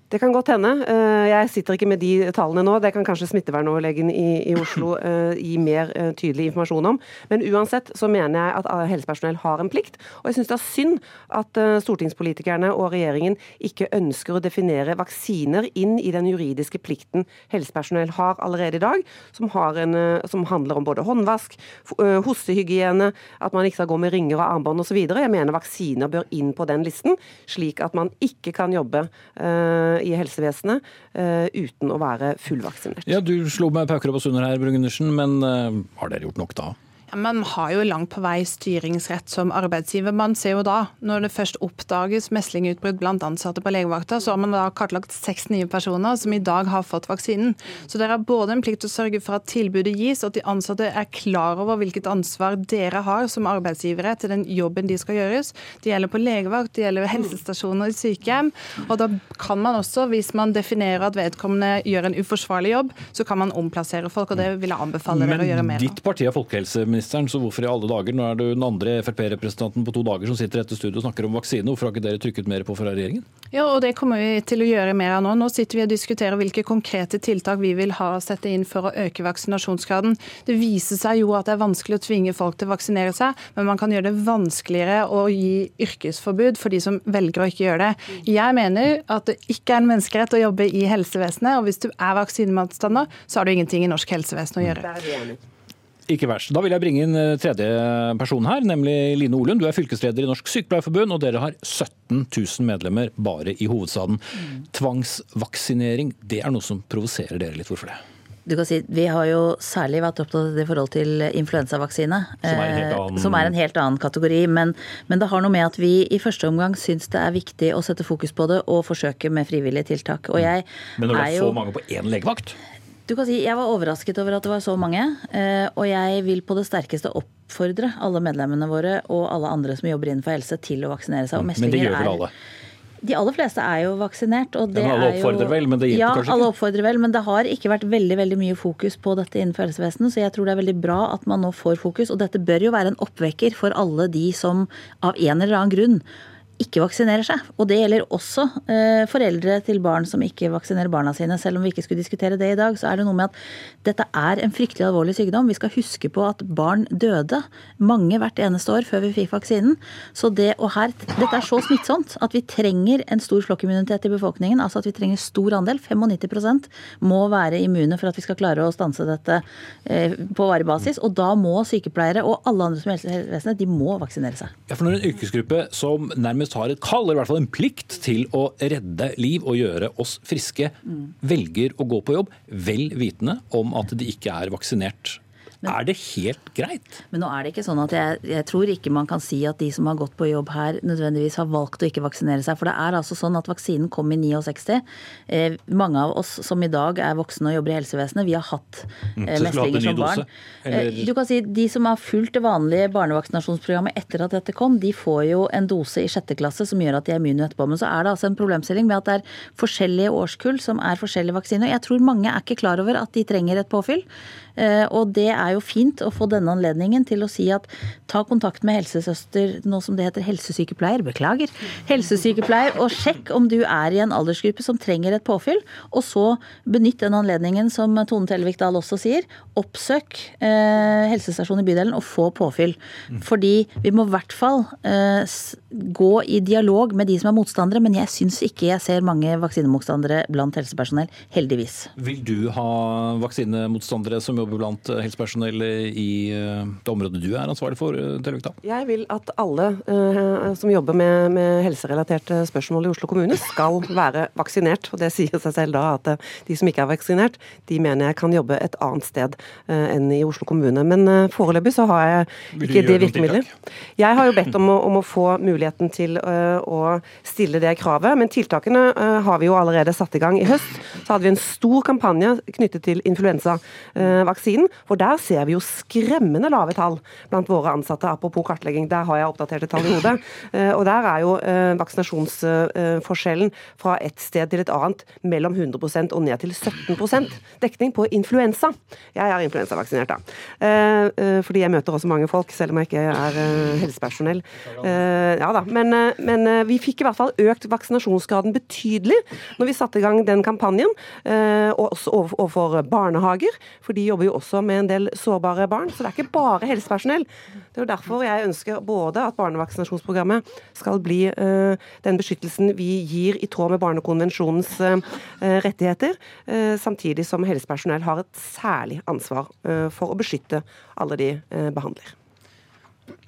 Det kan godt hende. Eh, jeg sitter ikke med de tallene nå. Det kan kanskje smittevernoverlegen i, i Oslo uh, gi mer uh, tydelig informasjon om. Men uansett så mener jeg at helsepersonell har en plikt. Og jeg syns det er synd at uh, stortingspolitikerne og regjeringen ikke ønsker å definere vaksiner inn i den juridiske plikten helsepersonell har allerede i dag, som, en, som handler om både håndvask, hostehygiene, at man ikke skal gå med ringer og armbånd osv. Jeg mener vaksiner bør inn på den listen, slik at man ikke kan jobbe i helsevesenet uh, uten å være fullvaksinert. Ja, Du slo meg pauker og basuner her, Brun-Gundersen, men uh, har dere gjort nok da? Man har jo langt på vei styringsrett som arbeidsgiver. Man ser jo da, når det først oppdages meslingutbrudd blant ansatte på legevakta, så har man da kartlagt seks nye personer som i dag har fått vaksinen. Så dere har både en plikt til å sørge for at tilbudet gis, og at de ansatte er klar over hvilket ansvar dere har som arbeidsgivere til den jobben de skal gjøres. Det gjelder på legevakt, det gjelder helsestasjoner i sykehjem. Og da kan man også, hvis man definerer at vedkommende gjør en uforsvarlig jobb, så kan man omplassere folk, og det vil jeg anbefale dere å gjøre mer av. Ditt parti er folkehelseminister helseministeren, så hvorfor i alle dager, nå er du den andre Frp-representanten på to dager som sitter i dette studio og snakker om vaksine, hvorfor har ikke dere trykket mer på fra regjeringen? Ja, og det kommer vi til å gjøre mer av nå. Nå sitter vi og diskuterer hvilke konkrete tiltak vi vil ha å sette inn for å øke vaksinasjonsgraden. Det viser seg jo at det er vanskelig å tvinge folk til å vaksinere seg, men man kan gjøre det vanskeligere å gi yrkesforbud for de som velger å ikke gjøre det. Jeg mener at det ikke er en menneskerett å jobbe i helsevesenet, og hvis du er vaksinemotstander, så har du ingenting i norsk helsevesen å gjøre. Ikke verst. Da vil jeg bringe inn eh, tredje person her, nemlig Line Olund. Du er fylkesleder i Norsk Sykepleierforbund, og dere har 17 000 medlemmer bare i hovedstaden. Mm. Tvangsvaksinering, det er noe som provoserer dere litt. Hvorfor det? Du kan si, Vi har jo særlig vært opptatt av det i forhold til influensavaksine. Som er, annen... som er en helt annen kategori. Men, men, det har noe med at vi i første omgang syns det er viktig å sette fokus på det og forsøke med frivillige tiltak. Og jeg men når det er, er så mange på én legevakt? Du kan si Jeg var overrasket over at det var så mange. Eh, og jeg vil på det sterkeste oppfordre alle medlemmene våre og alle andre som jobber innenfor helse, til å vaksinere seg. men det gjør vel alle? De aller fleste er jo vaksinert. Og det ja, alle oppfordrer jo, vel, men det hjelper ja, kanskje ikke? Ja, alle oppfordrer vel, men det har ikke vært veldig veldig mye fokus på dette innenfor helsevesenet. Så jeg tror det er veldig bra at man nå får fokus. Og dette bør jo være en oppvekker for alle de som av en eller annen grunn ikke vaksinerer seg. Og det gjelder også eh, foreldre til barn som ikke vaksinerer barna sine. Selv om vi ikke skulle diskutere det i dag, så er det noe med at dette er en fryktelig alvorlig sykdom. Vi skal huske på at barn døde, mange hvert eneste år før vi fikk vaksinen. Så det, og her, dette er så smittsomt at vi trenger en stor flokkimmunitet i befolkningen. Altså at vi trenger stor andel, 95% må være immune for at vi skal klare å stanse dette eh, på varig basis. Og da må sykepleiere og alle andre som helsevesenet, de må vaksinere seg. Ja, for når en yrkesgruppe som nærmest har et kall, eller i hvert fall en plikt til å redde liv og gjøre oss friske, mm. velger å gå på jobb vel vitende om at de ikke er vaksinert men, er det helt greit? Men nå er det ikke sånn at jeg, jeg, tror ikke man kan si at de som har gått på jobb her, nødvendigvis har valgt å ikke vaksinere seg. For det er altså sånn at vaksinen kom i 69. Eh, mange av oss som i dag er voksne og jobber i helsevesenet, vi har hatt mm, eh, mestringer som barn. Eh, du kan si De som har fulgt det vanlige barnevaksinasjonsprogrammet etter at dette kom, de får jo en dose i sjette klasse som gjør at de er immune etterpå. Men så er det altså en problemstilling med at det er forskjellige årskull som er forskjellige vaksiner. Jeg tror mange er ikke klar over at de trenger et påfyll. Eh, og det er jo fint å få denne anledningen til å si at ta kontakt med helsesøster, nå som det heter helsesykepleier, beklager, helsesykepleier, og sjekk om du er i en aldersgruppe som trenger et påfyll. Og så benytt den anledningen, som Tone Tellevik Dahl også sier, oppsøk eh, helsestasjonen i bydelen og få påfyll. Fordi vi må i hvert fall eh, gå i dialog med de som er motstandere, men jeg syns ikke jeg ser mange vaksinemotstandere blant helsepersonell, heldigvis. Vil du ha vaksinemotstandere som jobber jobber blant eh, helsepersonell i eh, det området du er ansvarlig for, eh, Jeg vil at alle uh, som jobber med, med, helserelaterte spørsmål i Oslo kommune, skal være vaksinert. Og det sier seg selv da at de som ikke er vaksinert, de mener jeg kan jobbe et annet sted uh, enn i Oslo kommune. Men uh, foreløpig så har jeg ikke det virkemidlet. Jeg har jo bedt om å, om å få muligheten til å stille det kravet, men tiltakene har vi jo allerede satt i gang. I høst så hadde vi en stor kampanje knyttet til influensavaksiner vaksinen. For der ser vi jo skremmende lave tall blant våre ansatte, apropos kartlegging. Der har jeg oppdaterte tall i hodet. Eh, og der er jo eh, vaksinasjonsforskjellen fra et sted til et annet mellom 100% og ned til 17% dekning på influensa. Jeg er influensavaksinert, da. Eh, fordi jeg møter også mange folk, selv om jeg ikke er helsepersonell. Ja da. Men, men vi fikk i hvert fall økt vaksinasjonsgraden betydelig når vi satte i gang den kampanjen. Og også overfor barnehager, for de jobber jo også med en del sårbare barn. Så det er ikke bare helsepersonell. Det er jo derfor jeg ønsker både at barnevaksinasjonsprogrammet skal bli uh, den beskyttelsen vi gir i tråd med Barnekonvensjonens uh, rettigheter, uh, samtidig som helsepersonell har et særlig ansvar for å beskytte alle de behandler.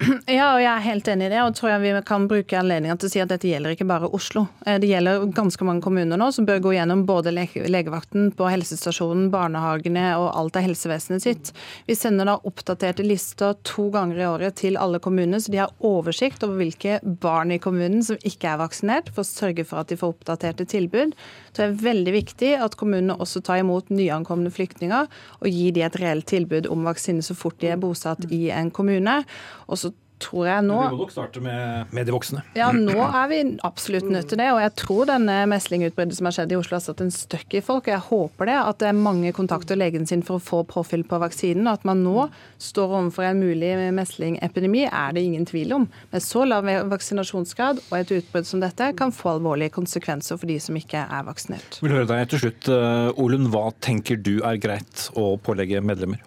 Ja, og jeg er helt enig i det. Og tror jeg vi kan bruke anledningen til å si at dette gjelder ikke bare Oslo. Eh, det gjelder ganske mange kommuner nå som bør gå gjennom både legevakten på helsestasjonen, barnehagene og alt av helsevesenet sitt. Vi sender da oppdaterte lister to ganger i året til alle kommunene, så de har oversikt over hvilke barn i kommunen som ikke er vaksinert, for å sørge for at de får oppdaterte tilbud. Så det er veldig viktig at kommunene også tar imot nyankomne flyktninger og gir de et reelt tilbud om vaksine så fort de er bosatt i en kommune. Og så tror jeg nå Vi må nok starte med, med, de voksne. Ja, nå er vi absolutt nødt til det. Og jeg tror denne meslingutbruddet som har skjedd i Oslo har satt en støkk i folk. og Jeg håper det, at det er mange kontakter legen sin for å få påfyll på vaksinen. Og at man nå står overfor en mulig meslingepidemi, er det ingen tvil om. Med så lav vaksinasjonsgrad og et utbrudd som dette kan få alvorlige konsekvenser for de som ikke er vaksinert. Vil høre deg til slutt, eh, Olund. Hva tenker du er greit å pålegge medlemmer?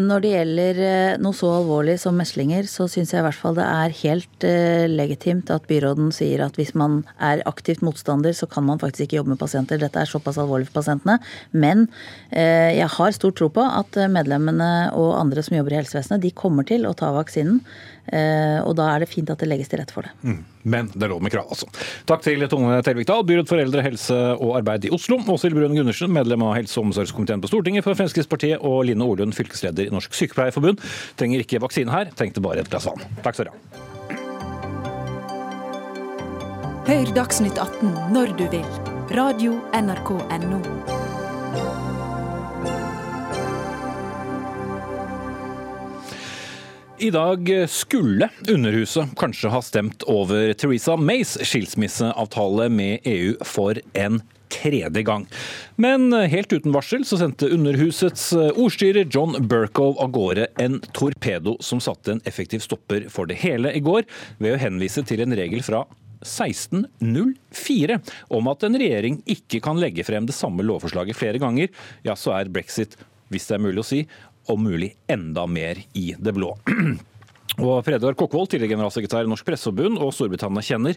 Når det gjelder eh, noe så alvorlig som meslinger, så syns jeg i hvert fall det er helt uh, legitimt at byråden sier at hvis man er aktivt motstander, så kan man faktisk ikke jobbe med pasienter. Dette er såpass alvorlig for pasientene. Men uh, jeg har stor tro på at medlemmene og andre som jobber i helsevesenet, de kommer til å ta vaksinen. Og da er det fint at det legges til rette for det. Mm. Men det er lov med krav, altså. Takk til Tone Telvik Dahl, byråd for eldre, helse og arbeid i Oslo. Åshild Brun Gundersen, medlem av helse- og omsorgskomiteen på Stortinget for Fremskrittspartiet. Og Line Orlund, fylkesleder i Norsk Sykepleierforbund. Trenger ikke vaksine her, trengte bare et glass vann. Takk skal dere ha. Hør Dagsnytt 18 når du vil. Radio NRK Radio.nrk.no. I dag skulle Underhuset kanskje ha stemt over Theresa Mays skilsmisseavtale med EU for en tredje gang. Men helt uten varsel så sendte Underhusets ordstyrer John Burkow av gårde en torpedo som satte en effektiv stopper for det hele i går, ved å henvise til en regel fra 1604 om at en regjering ikke kan legge frem det samme lovforslaget flere ganger, ja, så er brexit, hvis det er mulig å si, om mulig enda mer i det blå. Og Fredar Kokkvold, tidligere generalsekretær i Norsk Presseforbund og Storbritannia kjenner.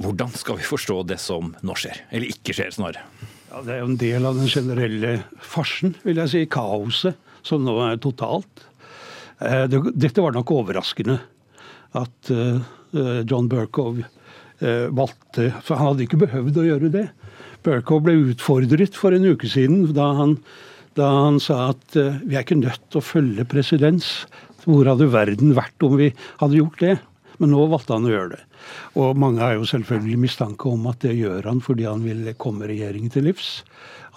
Hvordan skal vi forstå det som nå skjer, eller ikke skjer, snarere? Ja, det er jo en del av den generelle farsen, vil jeg si. Kaoset som nå er totalt. Eh, dette var nok overraskende. At eh, John Burkow Eh, valgte For han hadde ikke behøvd å gjøre det. Berkow ble utfordret for en uke siden da han, da han sa at uh, vi er ikke nødt til å følge presedens. Hvor hadde verden vært om vi hadde gjort det? Men nå valgte han å gjøre det. Og mange har jo selvfølgelig mistanke om at det gjør han fordi han vil komme regjeringen til livs.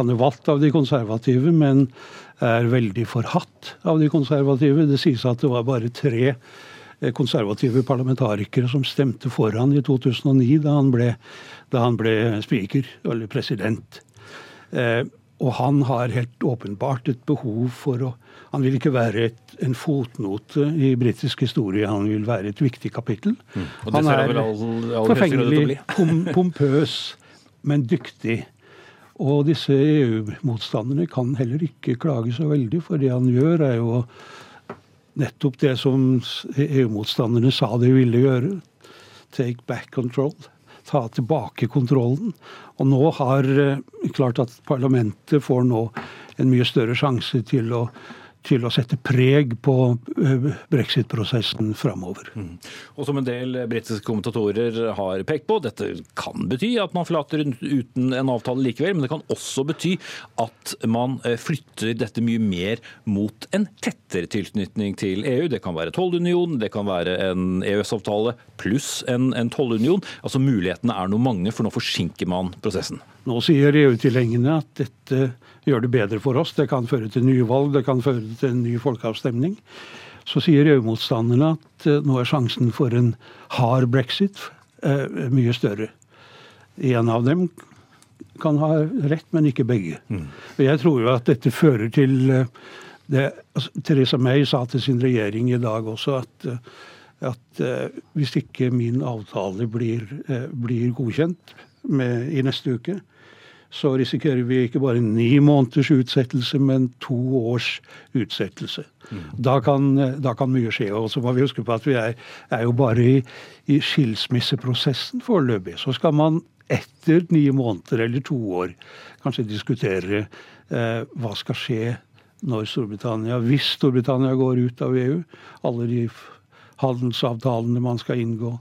Han er valgt av de konservative, men er veldig forhatt av de konservative. Det sies at det var bare tre Eh, konservative parlamentarikere som stemte for han i 2009, da han ble, da ble speaker, eller president. Eh, og han har helt åpenbart et behov for å Han vil ikke være et, en fotnote i britisk historie, han vil være et viktig kapittel. Mm. han er forfengelig, pom, pompøs, men dyktig. Og disse EU-motstanderne kan heller ikke klage så veldig, for det han gjør, er jo nettopp det som EU-motstanderne sa de ville gjøre. Take back control. Ta tilbake kontrollen. Og nå har eh, klart at parlamentet får nå en mye større sjanse til å til å sette preg på eh, brexit-prosessen framover. Mm. Og som en del britiske kommentatorer har pekt på, dette kan bety at man forlater uten en avtale likevel, men det kan også bety at man eh, flytter dette mye mer mot en tettere tilknytning til EU. Det kan være tollunion, det kan være en EØS-avtale pluss en, en tollunion. Altså Mulighetene er noe mange, for nå forsinker man prosessen. Nå sier EU-tilhengerne at dette gjør det bedre for oss. Det kan føre til nye valg, det kan føre til en ny folkeavstemning. Så sier EU-motstanderne at eh, nå er sjansen for en hard brexit eh, mye større. En av dem kan ha rett, men ikke begge. Mm. Jeg tror jo at dette fører til eh, det, altså, Theresa May sa til sin regjering i dag også at, at hvis ikke min avtale blir, blir godkjent med, i neste uke, så risikerer vi ikke bare ni måneders utsettelse, men to års utsettelse. Mm. Da, kan, da, kan, mye skje. Og så må vi huske på at vi er, er jo bare i, i skilsmisseprosessen foreløpig. Så skal man etter ni måneder eller to år kanskje diskutere eh, hva skal skje når Storbritannia, hvis Storbritannia går ut av EU. Alle de handelsavtalene man skal inngå,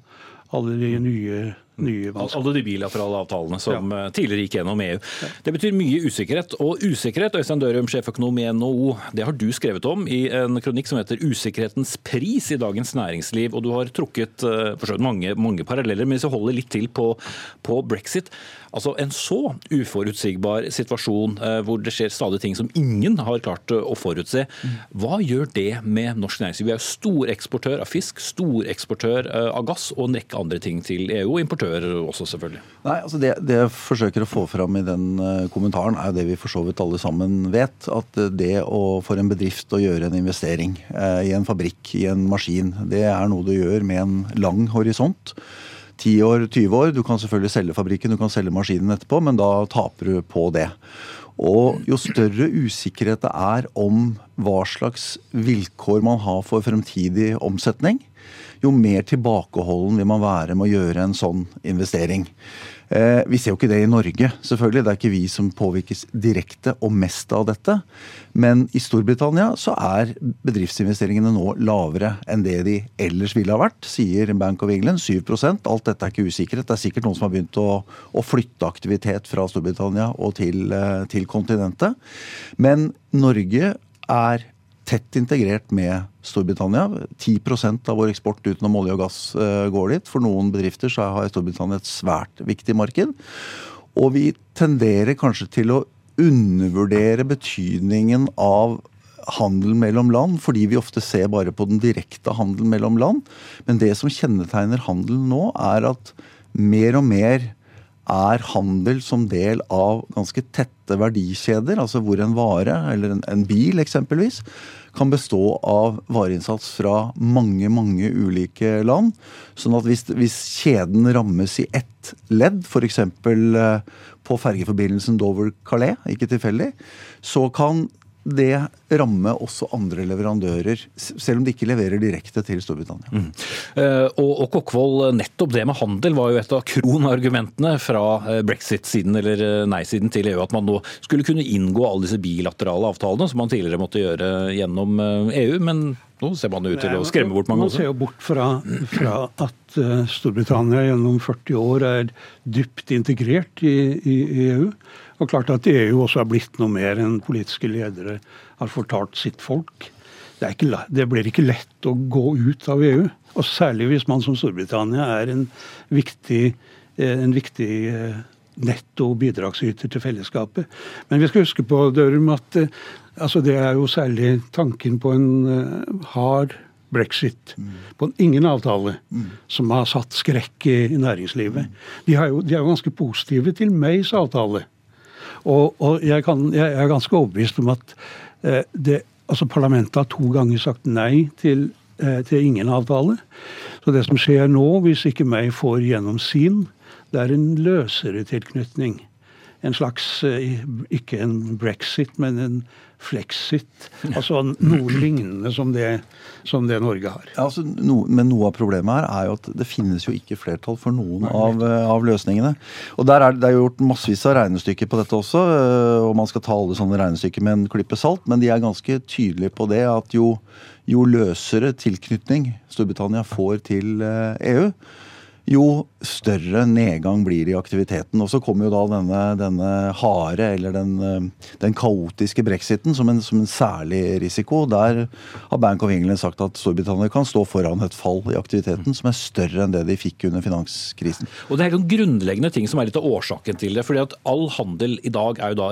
alle de nye nye Alle de bilaterale avtalene som ja. Eh, tidligere gikk gjennom EU. Det betyr mye usikkerhet. Og usikkerhet, Øystein Dørum, sjeføkonom i NHO, det har du skrevet om i en kronikk som heter 'Usikkerhetens pris' i Dagens Næringsliv. Og du har trukket uh, mange, mange paralleller, men hvis vi holder litt til på, på brexit Altså En så uforutsigbar situasjon uh, hvor det skjer stadig ting som ingen har klart å forutse. Hva gjør det med norsk næringsliv? Vi er jo storeksportør av fisk, storeksportør uh, av gass og en rekke andre ting til EU. og importører også, selvfølgelig. Nei, altså det, det, jeg forsøker å få fram i den kommentaren, er jo det vi for så vidt alle sammen vet. At det å, for en bedrift å gjøre en investering i en fabrikk, i en maskin, det er noe du gjør med en lang horisont. 10 år, 20 år. Du kan selvfølgelig selge fabrikken, du kan selge maskinen etterpå, men da taper du på det. Og jo større usikkerhet det er om hva slags vilkår man har for fremtidig omsetning, jo mer tilbakeholden vil man være med å gjøre en sånn investering. Eh, vi ser jo ikke det i Norge, selvfølgelig. Det er ikke vi som påvirkes direkte og mest av dette. Men i Storbritannia så er bedriftsinvesteringene nå lavere enn det de ellers ville ha vært, sier Bank of England. 7% Alt dette er ikke usikkerhet. Det er sikkert noen som har begynt å, å flytte aktivitet fra Storbritannia og til, eh, til kontinentet. Men Norge er tett integrert med Storbritannia. 10% av vår eksport utenom olje og gass eh, går dit. For noen bedrifter så har Storbritannia et svært viktig marked. Og vi tenderer kanskje til å undervurdere betydningen av handel mellom land, fordi vi ofte ser bare på den direkte handelen mellom land. Men det som kjennetegner handelen nå, er at mer og mer er handel som del av ganske tette verdikjeder, altså hvor en vare, eller en, en bil eksempelvis, kan bestå av vareinnsats fra mange, mange ulike land. Sånn at hvis, hvis kjeden rammes i ett ledd, f.eks. på fergeforbindelsen Dover-Calais, ikke tilfeldig, så kan det ramme også andre leverandører, selv om de ikke leverer direkte til Storbritannia. Mm. Uh, og, og Kokkvold, nettopp det med handel var jo et av kronargumentene fra eh, brexit-siden eller eh, nei-siden til EU, at man nå skulle kunne inngå alle disse bilaterale avtalene som man tidligere måtte gjøre gjennom EU. men nå ser man ut til å skremme bort mange Man ser jo bort fra, fra at Storbritannia gjennom 40 år er dypt integrert i, i EU. Og klart at EU også har blitt noe mer enn politiske ledere har fortalt sitt folk. Det, ikke, det, blir ikke lett å gå ut av EU. Og særlig hvis man som Storbritannia er en viktig, eh, en viktig eh, netto bidragsyter til fellesskapet. Men vi skal huske på Dørum, at eh, altså det er jo særlig tanken på en hard brexit. Mm. På ingen avtale mm. som har satt skrekk i, i næringslivet. De, jo, de, er jo ganske positive til Mays avtale. Og, og jeg, kan, jeg, er ganske overbevist om at eh, det, altså parlamentet har to ganger sagt nei til, eh, til ingen avtale. Så det som skjer nå, hvis ikke meg får gjennom sin, det er en løsere tilknytning. En slags, eh, ikke en brexit, men en flexit. Altså noe lignende som det, som det Norge har. Ja, altså, no, men noe av problemet her er jo at det finnes jo ikke flertall for noen av, eh, av, løsningene. Og der er det er gjort massevis av regnestykker på dette også, eh, og man skal ta alle sånne regnestykker med en klype salt, men de er ganske tydelige på det at jo, jo løsere tilknytning Storbritannia får til EU, e jo større nedgang blir det i aktiviteten. Og så kommer jo da denne, denne harde, eller den, eh, den kaotiske brexiten som en, som en, særlig risiko. Der har Bank of England sagt at Storbritannia kan stå foran et fall i aktiviteten som er større enn det de fikk under finanskrisen. Og Det er noen grunnleggende ting som er litt av årsaken til det. fordi at All handel i dag er jo da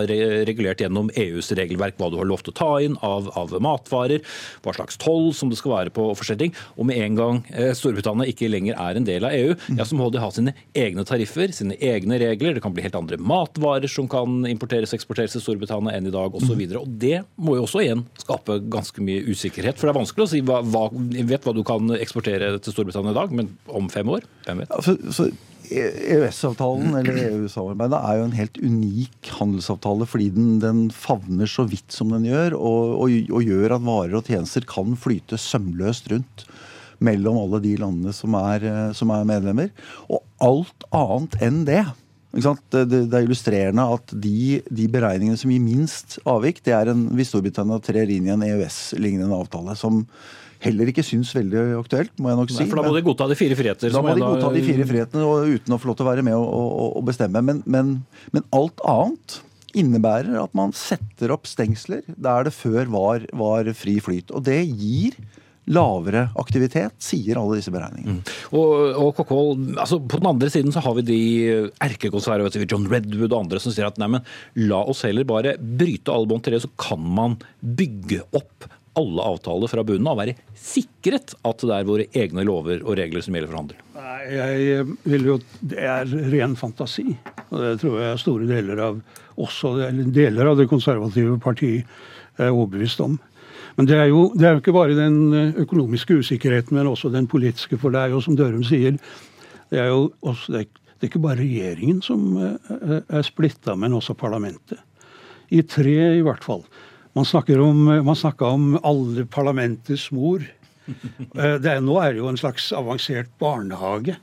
regulert gjennom EUs regelverk, hva du har lov til å ta inn av, av matvarer, hva slags toll som det skal være på forskjelling. Og med en gang eh, Storbritannia ikke lenger er en del av EU, ja, så må de ha sine egne tariffer, sine egne regler. Det kan bli helt andre matvarer som kan importeres og eksporteres til Storbritannia enn i dag osv. Og, så og det må jo også igjen skape ganske mye usikkerhet. For det er vanskelig å si hva, hva, vet hva du kan eksportere til Storbritannia i dag, men om fem år? Hvem vet? Altså, så EØS-avtalen eller EU-samarbeidet er jo en helt unik handelsavtale fordi den, den favner så vidt som den gjør, og, og, og, gjør at varer og tjenester kan flyte sømløst rundt mellom alle de landene som er, eh, som er medlemmer. Og alt annet enn det. Det, det, det, er illustrerende at de, de, beregningene som gir minst avvik, det er en, hvis Storbritannia trer inn i en EØS-lignende avtale. som heller ikke syns veldig aktuelt, må jeg nok si. for Da må de godta de fire friheter? Da må de godta de fire frihetene uten å få lov til å være med og, og, og bestemme. Men, men, men, alt annet innebærer at man setter opp stengsler der det før var, var fri flyt. Og det gir lavere aktivitet, sier alle disse beregningene. Mm. Og, og Kokol, altså På den andre siden så har vi de erkekonservative, John Redwood og andre, som sier at nei, men la oss heller bare bryte alle bånd til det, så kan man bygge opp alle avtaler fra bunnen av og være sikret at det er våre egne lover og regler som gjelder for handel? Nei, jeg vil jo, Det er ren fantasi. og Det tror jeg store deler av også, deler av det konservative partiet er overbevist om. Men det er, jo, det er jo ikke bare den eh, økonomiske usikkerheten, men også den politiske. For det er jo som Dørum sier, det er jo også, det er, det er ikke bare regjeringen som eh, eh, er splitta, men også parlamentet. I tre, i hvert fall. Man snakker om, om alle parlamentets mor. Er, nå er det jo en slags avansert barnehage.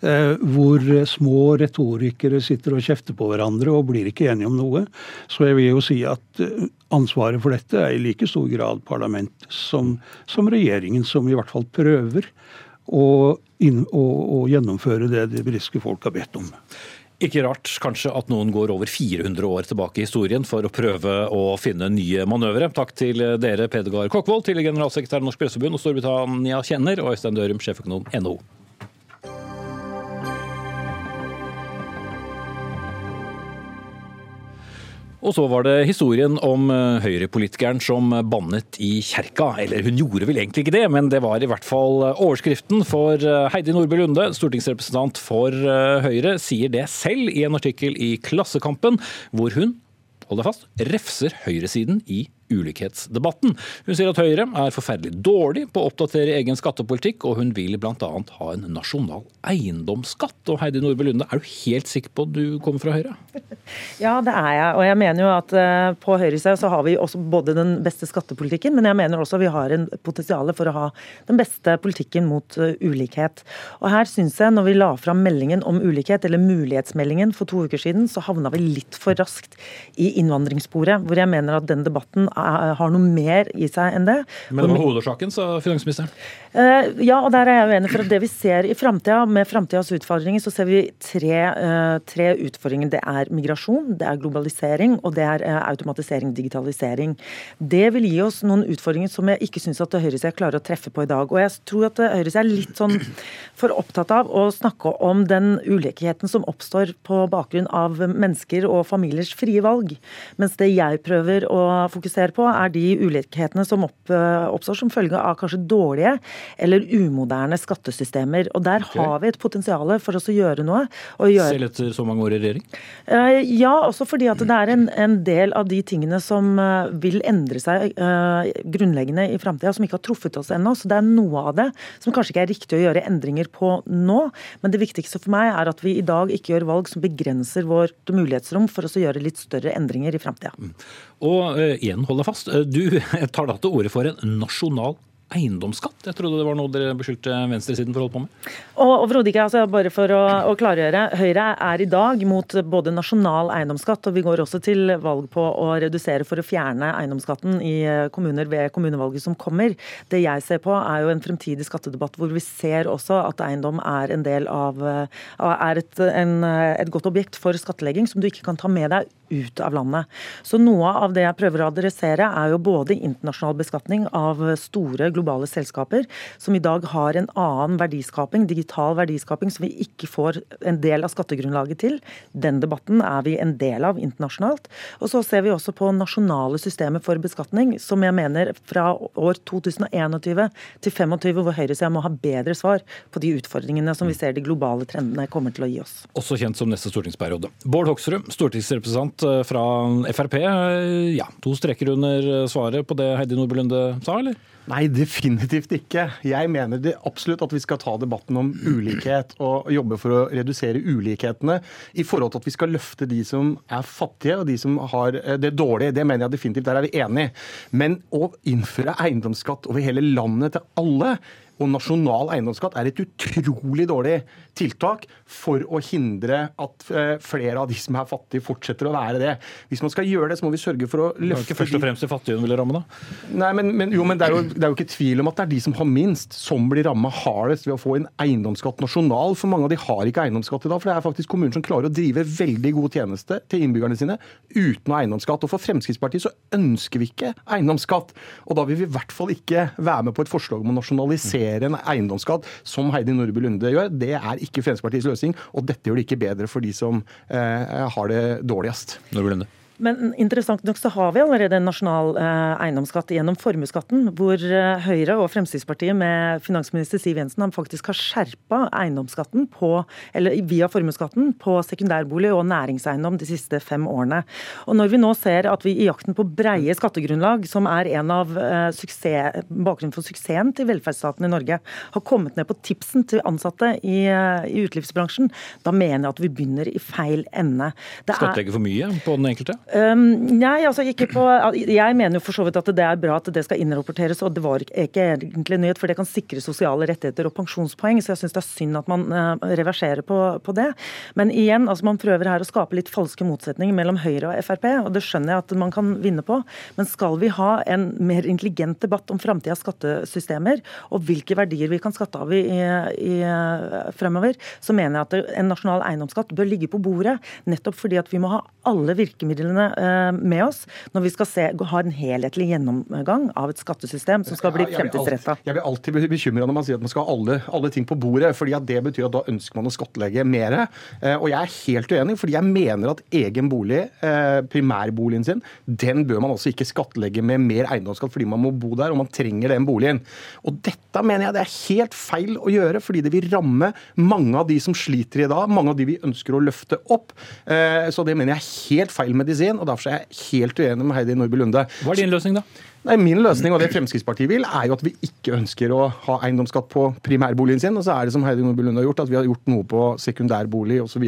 Hvor små retorikere sitter og kjefter på hverandre og blir ikke enige om noe. Så jeg vil jo si at ansvaret for dette er i like stor grad parlamentet som, som regjeringen, som i hvert fall prøver å, inn, å, å gjennomføre det det britiske folk har bedt om. Ikke rart kanskje at noen går over 400 år tilbake i historien for å prøve å finne nye manøvre. Takk til dere, Pedergard Kokkvold, tidligere generalsekretær i Norsk Presseforbund og Storbritannia kjenner, og Øystein Dørum, sjeføkonom NHO. Og så var det historien om eh, høyrepolitikeren som bannet i kjerka. Eller hun gjorde vel egentlig ikke det, men det var i hvert fall eh, overskriften. For eh, Heidi Nordby Lunde, stortingsrepresentant for Høyre, sier det selv i en artikkel i Klassekampen, hvor hun, hold deg fast, refser høyresiden i ulikhetsdebatten. Hun sier at Høyre er forferdelig dårlig på å oppdatere egen skattepolitikk, og hun vil bl.a. ha en nasjonal eiendomsskatt. Og Heidi Nordby Lunde, er du helt sikker på at du kommer fra Høyre? Ja, det er jeg. Og jeg mener jo at eh, på høyresida så har vi også både den beste skattepolitikken, men jeg mener også vi har en potensial for å ha den beste politikken mot eh, ulikhet. Og her syns jeg, når vi la fram meldingen om ulikhet, eller mulighetsmeldingen for to uker siden, så havna vi litt for raskt i innvandringssporet, hvor jeg mener at den debatten har noe mer i seg enn det. Men det var hovedårsaken, sa finansministeren? Uh, ja, og der er jeg uenig. For at det vi ser i framtida, med framtidas utfordringer, så ser vi tre, uh, tre, utfordringer. Det er migrasjon, det er globalisering, og det er uh, automatisering, digitalisering. Det vil gi oss noen utfordringer som jeg ikke syns at høyresida klarer å treffe på i dag. Og jeg tror at høyresida er litt sånn for opptatt av å snakke om den ulikheten som oppstår på bakgrunn av mennesker og familiers frie valg. Mens det jeg prøver å fokusere ser på, er de ulikhetene som opp, eh, oppstår som følge av kanskje dårlige eller umoderne skattesystemer. Og Der har vi et potensial for oss å gjøre noe. Gjøre... Selv etter så mange år i regjering? Eh, ja, også fordi at det er en, en del av de tingene som eh, vil endre seg grunnleggende i framtida, som ikke har truffet oss ennå. Så det er noe av det som kanskje ikke er riktig å gjøre endringer på nå. Men det viktigste for meg er at vi i dag ikke gjør valg som begrenser vårt mulighetsrom for oss å gjøre litt større endringer i framtida. Mm. Og igjen holde fast, uh, du tar da til orde for en nasjonal eiendomsskatt? Jeg trodde det var noe dere beskyldte venstresiden for å holde på med? Og Overhodet ikke. altså Bare for å, å, klargjøre. Høyre er i dag mot både nasjonal eiendomsskatt, og vi går også til valg på å redusere for å fjerne eiendomsskatten i kommuner ved kommunevalget som kommer. Det jeg ser på er jo en fremtidig skattedebatt hvor vi ser også at eiendom er en del av er et, en, et godt objekt for skattlegging som du ikke kan ta med deg ut av landet. Så Noe av det jeg prøver å adressere, er jo både internasjonal beskatning av store globale selskaper, som i dag har en annen verdiskaping, digital verdiskaping, som vi ikke får en del av skattegrunnlaget til. Den debatten er vi en del av internasjonalt. Og så ser vi også på nasjonale systemer for beskatning, som jeg mener fra år 2021 til 2025, hvor høyresida må ha bedre svar på de utfordringene som vi ser de globale trendene kommer til å gi oss. Også kjent som neste stortingsperiode. Bård Hoksrud, stortingsrepresentant Eh, fra Frp. Eh, ja, To streker under svaret på det Heidi Nordby Lunde sa, eller? Nei, definitivt ikke. Jeg mener absolutt at vi skal ta debatten om ulikhet og jobbe for å redusere ulikhetene i forhold til at vi skal løfte de som er fattige og de som har eh, det dårlige. Det mener jeg definitivt, der er vi enige. Men å innføre eiendomsskatt over hele landet til alle og nasjonal eiendomsskatt er et utrolig dårlig tiltak for å hindre at eh, flere av de som er fattige, fortsetter å være det. Hvis man skal gjøre det, så må vi sørge for å løfte Det er ikke først og fremst de fattige hun vil ramme, da? Nei, men, men, jo, men det, er jo, det er jo ikke tvil om at det er de som har minst, som blir ramma hardest ved å få en eiendomsskatt nasjonal. For mange av de har ikke eiendomsskatt i dag. For det er faktisk kommuner som klarer å drive veldig god tjeneste til innbyggerne sine uten eiendomsskatt. Og for Fremskrittspartiet så ønsker vi ikke eiendomsskatt. Og da vil vi i hvert fall ikke være med på et forslag om å nasjonalisere en eiendomsskatt, som Heidi Nordby Lunde gjør. Det er ikke Fremskrittspartiets løsning, og dette gjør det ikke bedre for de som eh, har det dårligst. Nordby Lunde. Men interessant nok så har vi allerede en nasjonal eh, eiendomsskatt gjennom formuesskatten, hvor eh, Høyre og Fremskrittspartiet med finansminister Siv Jensen faktisk har skjerpa eiendomsskatten på, eller via formuesskatten på sekundærbolig og næringseiendom de siste fem årene. Og når vi nå ser at vi i jakten på breie skattegrunnlag, som er en av eh, suksess, bakgrunnen for suksessen til velferdsstaten i Norge, har kommet ned på tipsen til ansatte i, i utelivsbransjen, da mener jeg at vi begynner i feil ende. Skattlegge for mye på den enkelte? Um, nei, altså ikke på Jeg mener jo for så vidt at det er bra at det skal innrapporteres, og det var ikke egentlig nyhet, for det kan sikre sosiale rettigheter og pensjonspoeng. Så jeg syns det er synd at man uh, reverserer på, på, det. Men igjen, altså man prøver her å skape litt falske motsetninger mellom Høyre og Frp, og det skjønner jeg at man kan vinne på. Men skal vi ha en mer intelligent debatt om framtidas skattesystemer, og hvilke verdier vi kan skatte av i, i, fremover, så mener jeg at en nasjonal eiendomsskatt bør ligge på bordet, nettopp fordi at vi må ha alle virkemidlene partiene eh, med oss når vi skal se, ha en helhetlig gjennomgang av et skattesystem som skal bli fremtidsretta. Jeg blir alltid be- bekymra når man sier at man skal ha alle, alle ting på bordet. fordi at Det betyr at da ønsker man å skattlegge mer. Eh, Og jeg er helt uenig, fordi jeg mener at egen bolig, eh, primærboligen sin, den bør man også ikke skattlegge med mer eiendomsskatt fordi man må bo der og man trenger den boligen. Og dette mener jeg det er helt feil å gjøre, fordi det vil ramme mange av de som sliter i dag, mange av de vi ønsker å løfte opp. Så det mener jeg er helt feil medisin, og derfor er jeg helt uenig med Heidi Nordby Lunde. Hva er din løsning, da? Nei, Min løsning og det Fremskrittspartiet vil, er jo at vi ikke ønsker å ha eiendomsskatt på primærboligen sin. Og så er det som Heidi Nordby Lunde har gjort, at vi har gjort noe på sekundærbolig osv.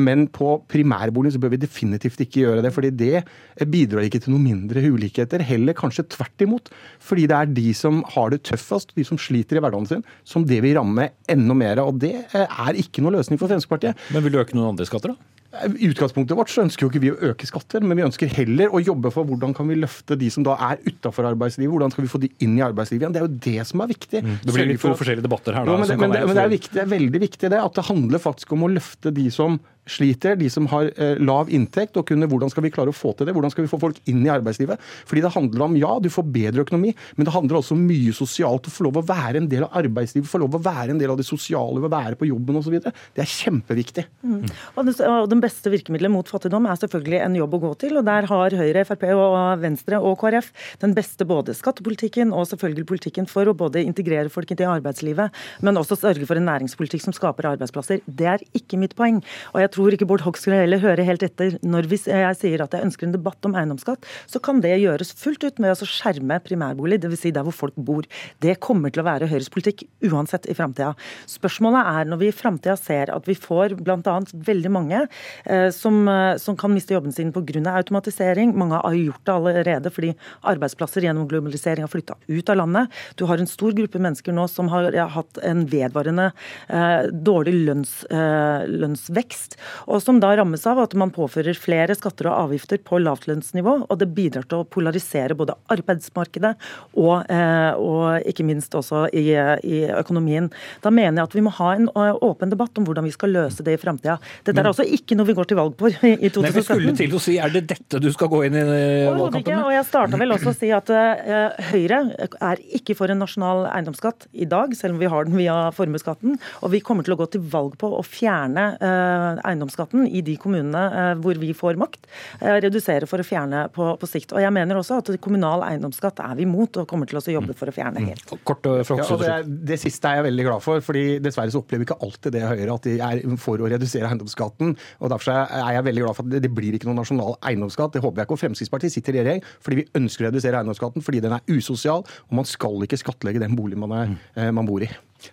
Men på primærboligen så bør vi definitivt ikke gjøre det. fordi det bidrar ikke til noe mindre ulikheter. Heller kanskje tvert imot. Fordi det er de som har det tøffest, de som sliter i hverdagen sin, som det vil ramme enda mer. Og det er ikke noe løsning for Fremskrittspartiet. Men vil du øke noen andre skatter, da? I utgangspunktet vårt så ønsker jo ikke vi å øke skatter, men vi ønsker heller å jobbe for hvordan kan vi løfte de som da er utafor arbeidslivet. Hvordan skal vi få de inn i arbeidslivet igjen. Det er jo det som er viktig. Mm. Det blir litt to forskjellige debatter her, da. Ja, men, det, men, det, men det, er viktig, det er veldig viktig det, at det handler faktisk om å løfte de som sliter, de som har eh, lav inntekt, og kunne, hvordan skal vi klare å få til det? Hvordan skal vi få folk inn i arbeidslivet? Fordi det handler om, ja, du får bedre økonomi, men det handler også om mye sosialt. Å få lov å være en del av arbeidslivet, få lov å være en del av det sosiale å være på jobben osv. Det er kjempeviktig. Mm. Og det, og den beste virkemidlet mot fattigdom er selvfølgelig en jobb å gå til. og Der har Høyre, Frp, og Venstre og KrF den beste både skattepolitikken og selvfølgelig politikken for å både integrere folk inn i arbeidslivet, men også sørge for en næringspolitikk som skaper arbeidsplasser. Det er ikke mitt poeng. Og jeg tror ikke Bård Hoksrud heller hører helt etter. Når jeg sier at jeg ønsker en debatt om eiendomsskatt, så kan det gjøres fullt ut med å skjerme primærbolig, dvs. Si der hvor folk bor. Det kommer til å være Høyres politikk uansett i framtida. Spørsmålet er når vi i framtida ser at vi får bl.a. veldig mange eh, som, eh, som kan miste jobben sin pga. automatisering. Mange har gjort det allerede fordi arbeidsplasser gjennom globalisering har flytta ut av landet. Du har en stor gruppe mennesker nå som har hatt en vedvarende eh, dårlig lønns, eh, lønnsvekst, og som da rammes av at man påfører flere skatter og avgifter på lavtlønnsnivå, og det bidrar til å polarisere både arbeidsmarkedet og, eh, og ikke minst også i, i økonomien. Da mener jeg at vi må ha en eh, åpen debatt om hvordan vi skal løse det i framtida. Dette er Men- altså ikke noe vi går til valg på i 2017. Nei, vi skulle til å si, Er det dette du skal gå inn i valgkampen med? Og jeg starta vel også å si at eh, Høyre er ikke for en nasjonal eiendomsskatt i dag, selv om vi har den via formuesskatten. Og vi kommer til å gå til valg på å fjerne eh, eiendomsskatten i de kommunene eh, hvor vi får makt. eh, redusere for å fjerne på, på sikt. Og jeg mener også at kommunal eiendomsskatt er vi imot, og kommer til å jobbe for å fjerne helt. Kort eh, fra Ja, det, det siste er jeg veldig glad for, fordi dessverre så opplever vi ikke alltid det Høyre, at de er for å redusere eiendomsskatten. og Derfor er jeg veldig glad for at det, det blir ikke noen nasjonal eiendomsskatt. Det håper jeg ikke. Og Fremskrittspartiet sitter i regjering fordi vi ønsker å redusere eiendomsskatten fordi den er usosial, og man skal ikke skattlegge den boligen man, er, eh, man bor i.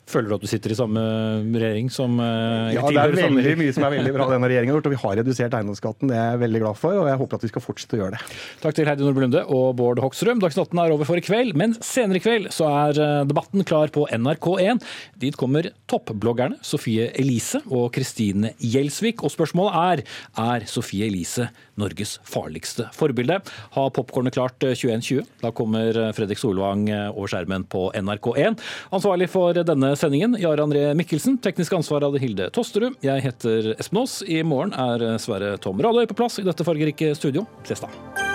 Føler du at du sitter i samme regjering som eh, Ja, det er veldig mye som er veldig bra denne regjeringen har gjort, og vi har redusert eiendomsskatten. Det er jeg veldig glad for, og jeg håper at vi skal fortsette å gjøre det. Takk til Heidi Nordby Lunde og Bård Hoksrud. Dagsnytt 18 er over for i kveld, men senere i kveld så er eh, debatten klar på NRK1. Dit kommer toppbloggerne Sofie Elise og Kristine Gjelsvik. Og spørsmålet er er Sofie Elise Norges farligste forbilde? Ha popkornet klart eh, 21.20. Da kommer eh, Fredrik Solvang eh, over skjermen på NRK1. Ansvarlig for denne sendingen, Jarand André Mikkelsen. Teknisk ansvar hadde Hilde Tosterud. Jeg heter Espen Aas. I morgen er eh, Sverre Tom Radøy på plass i dette fargerike studio. Ses da.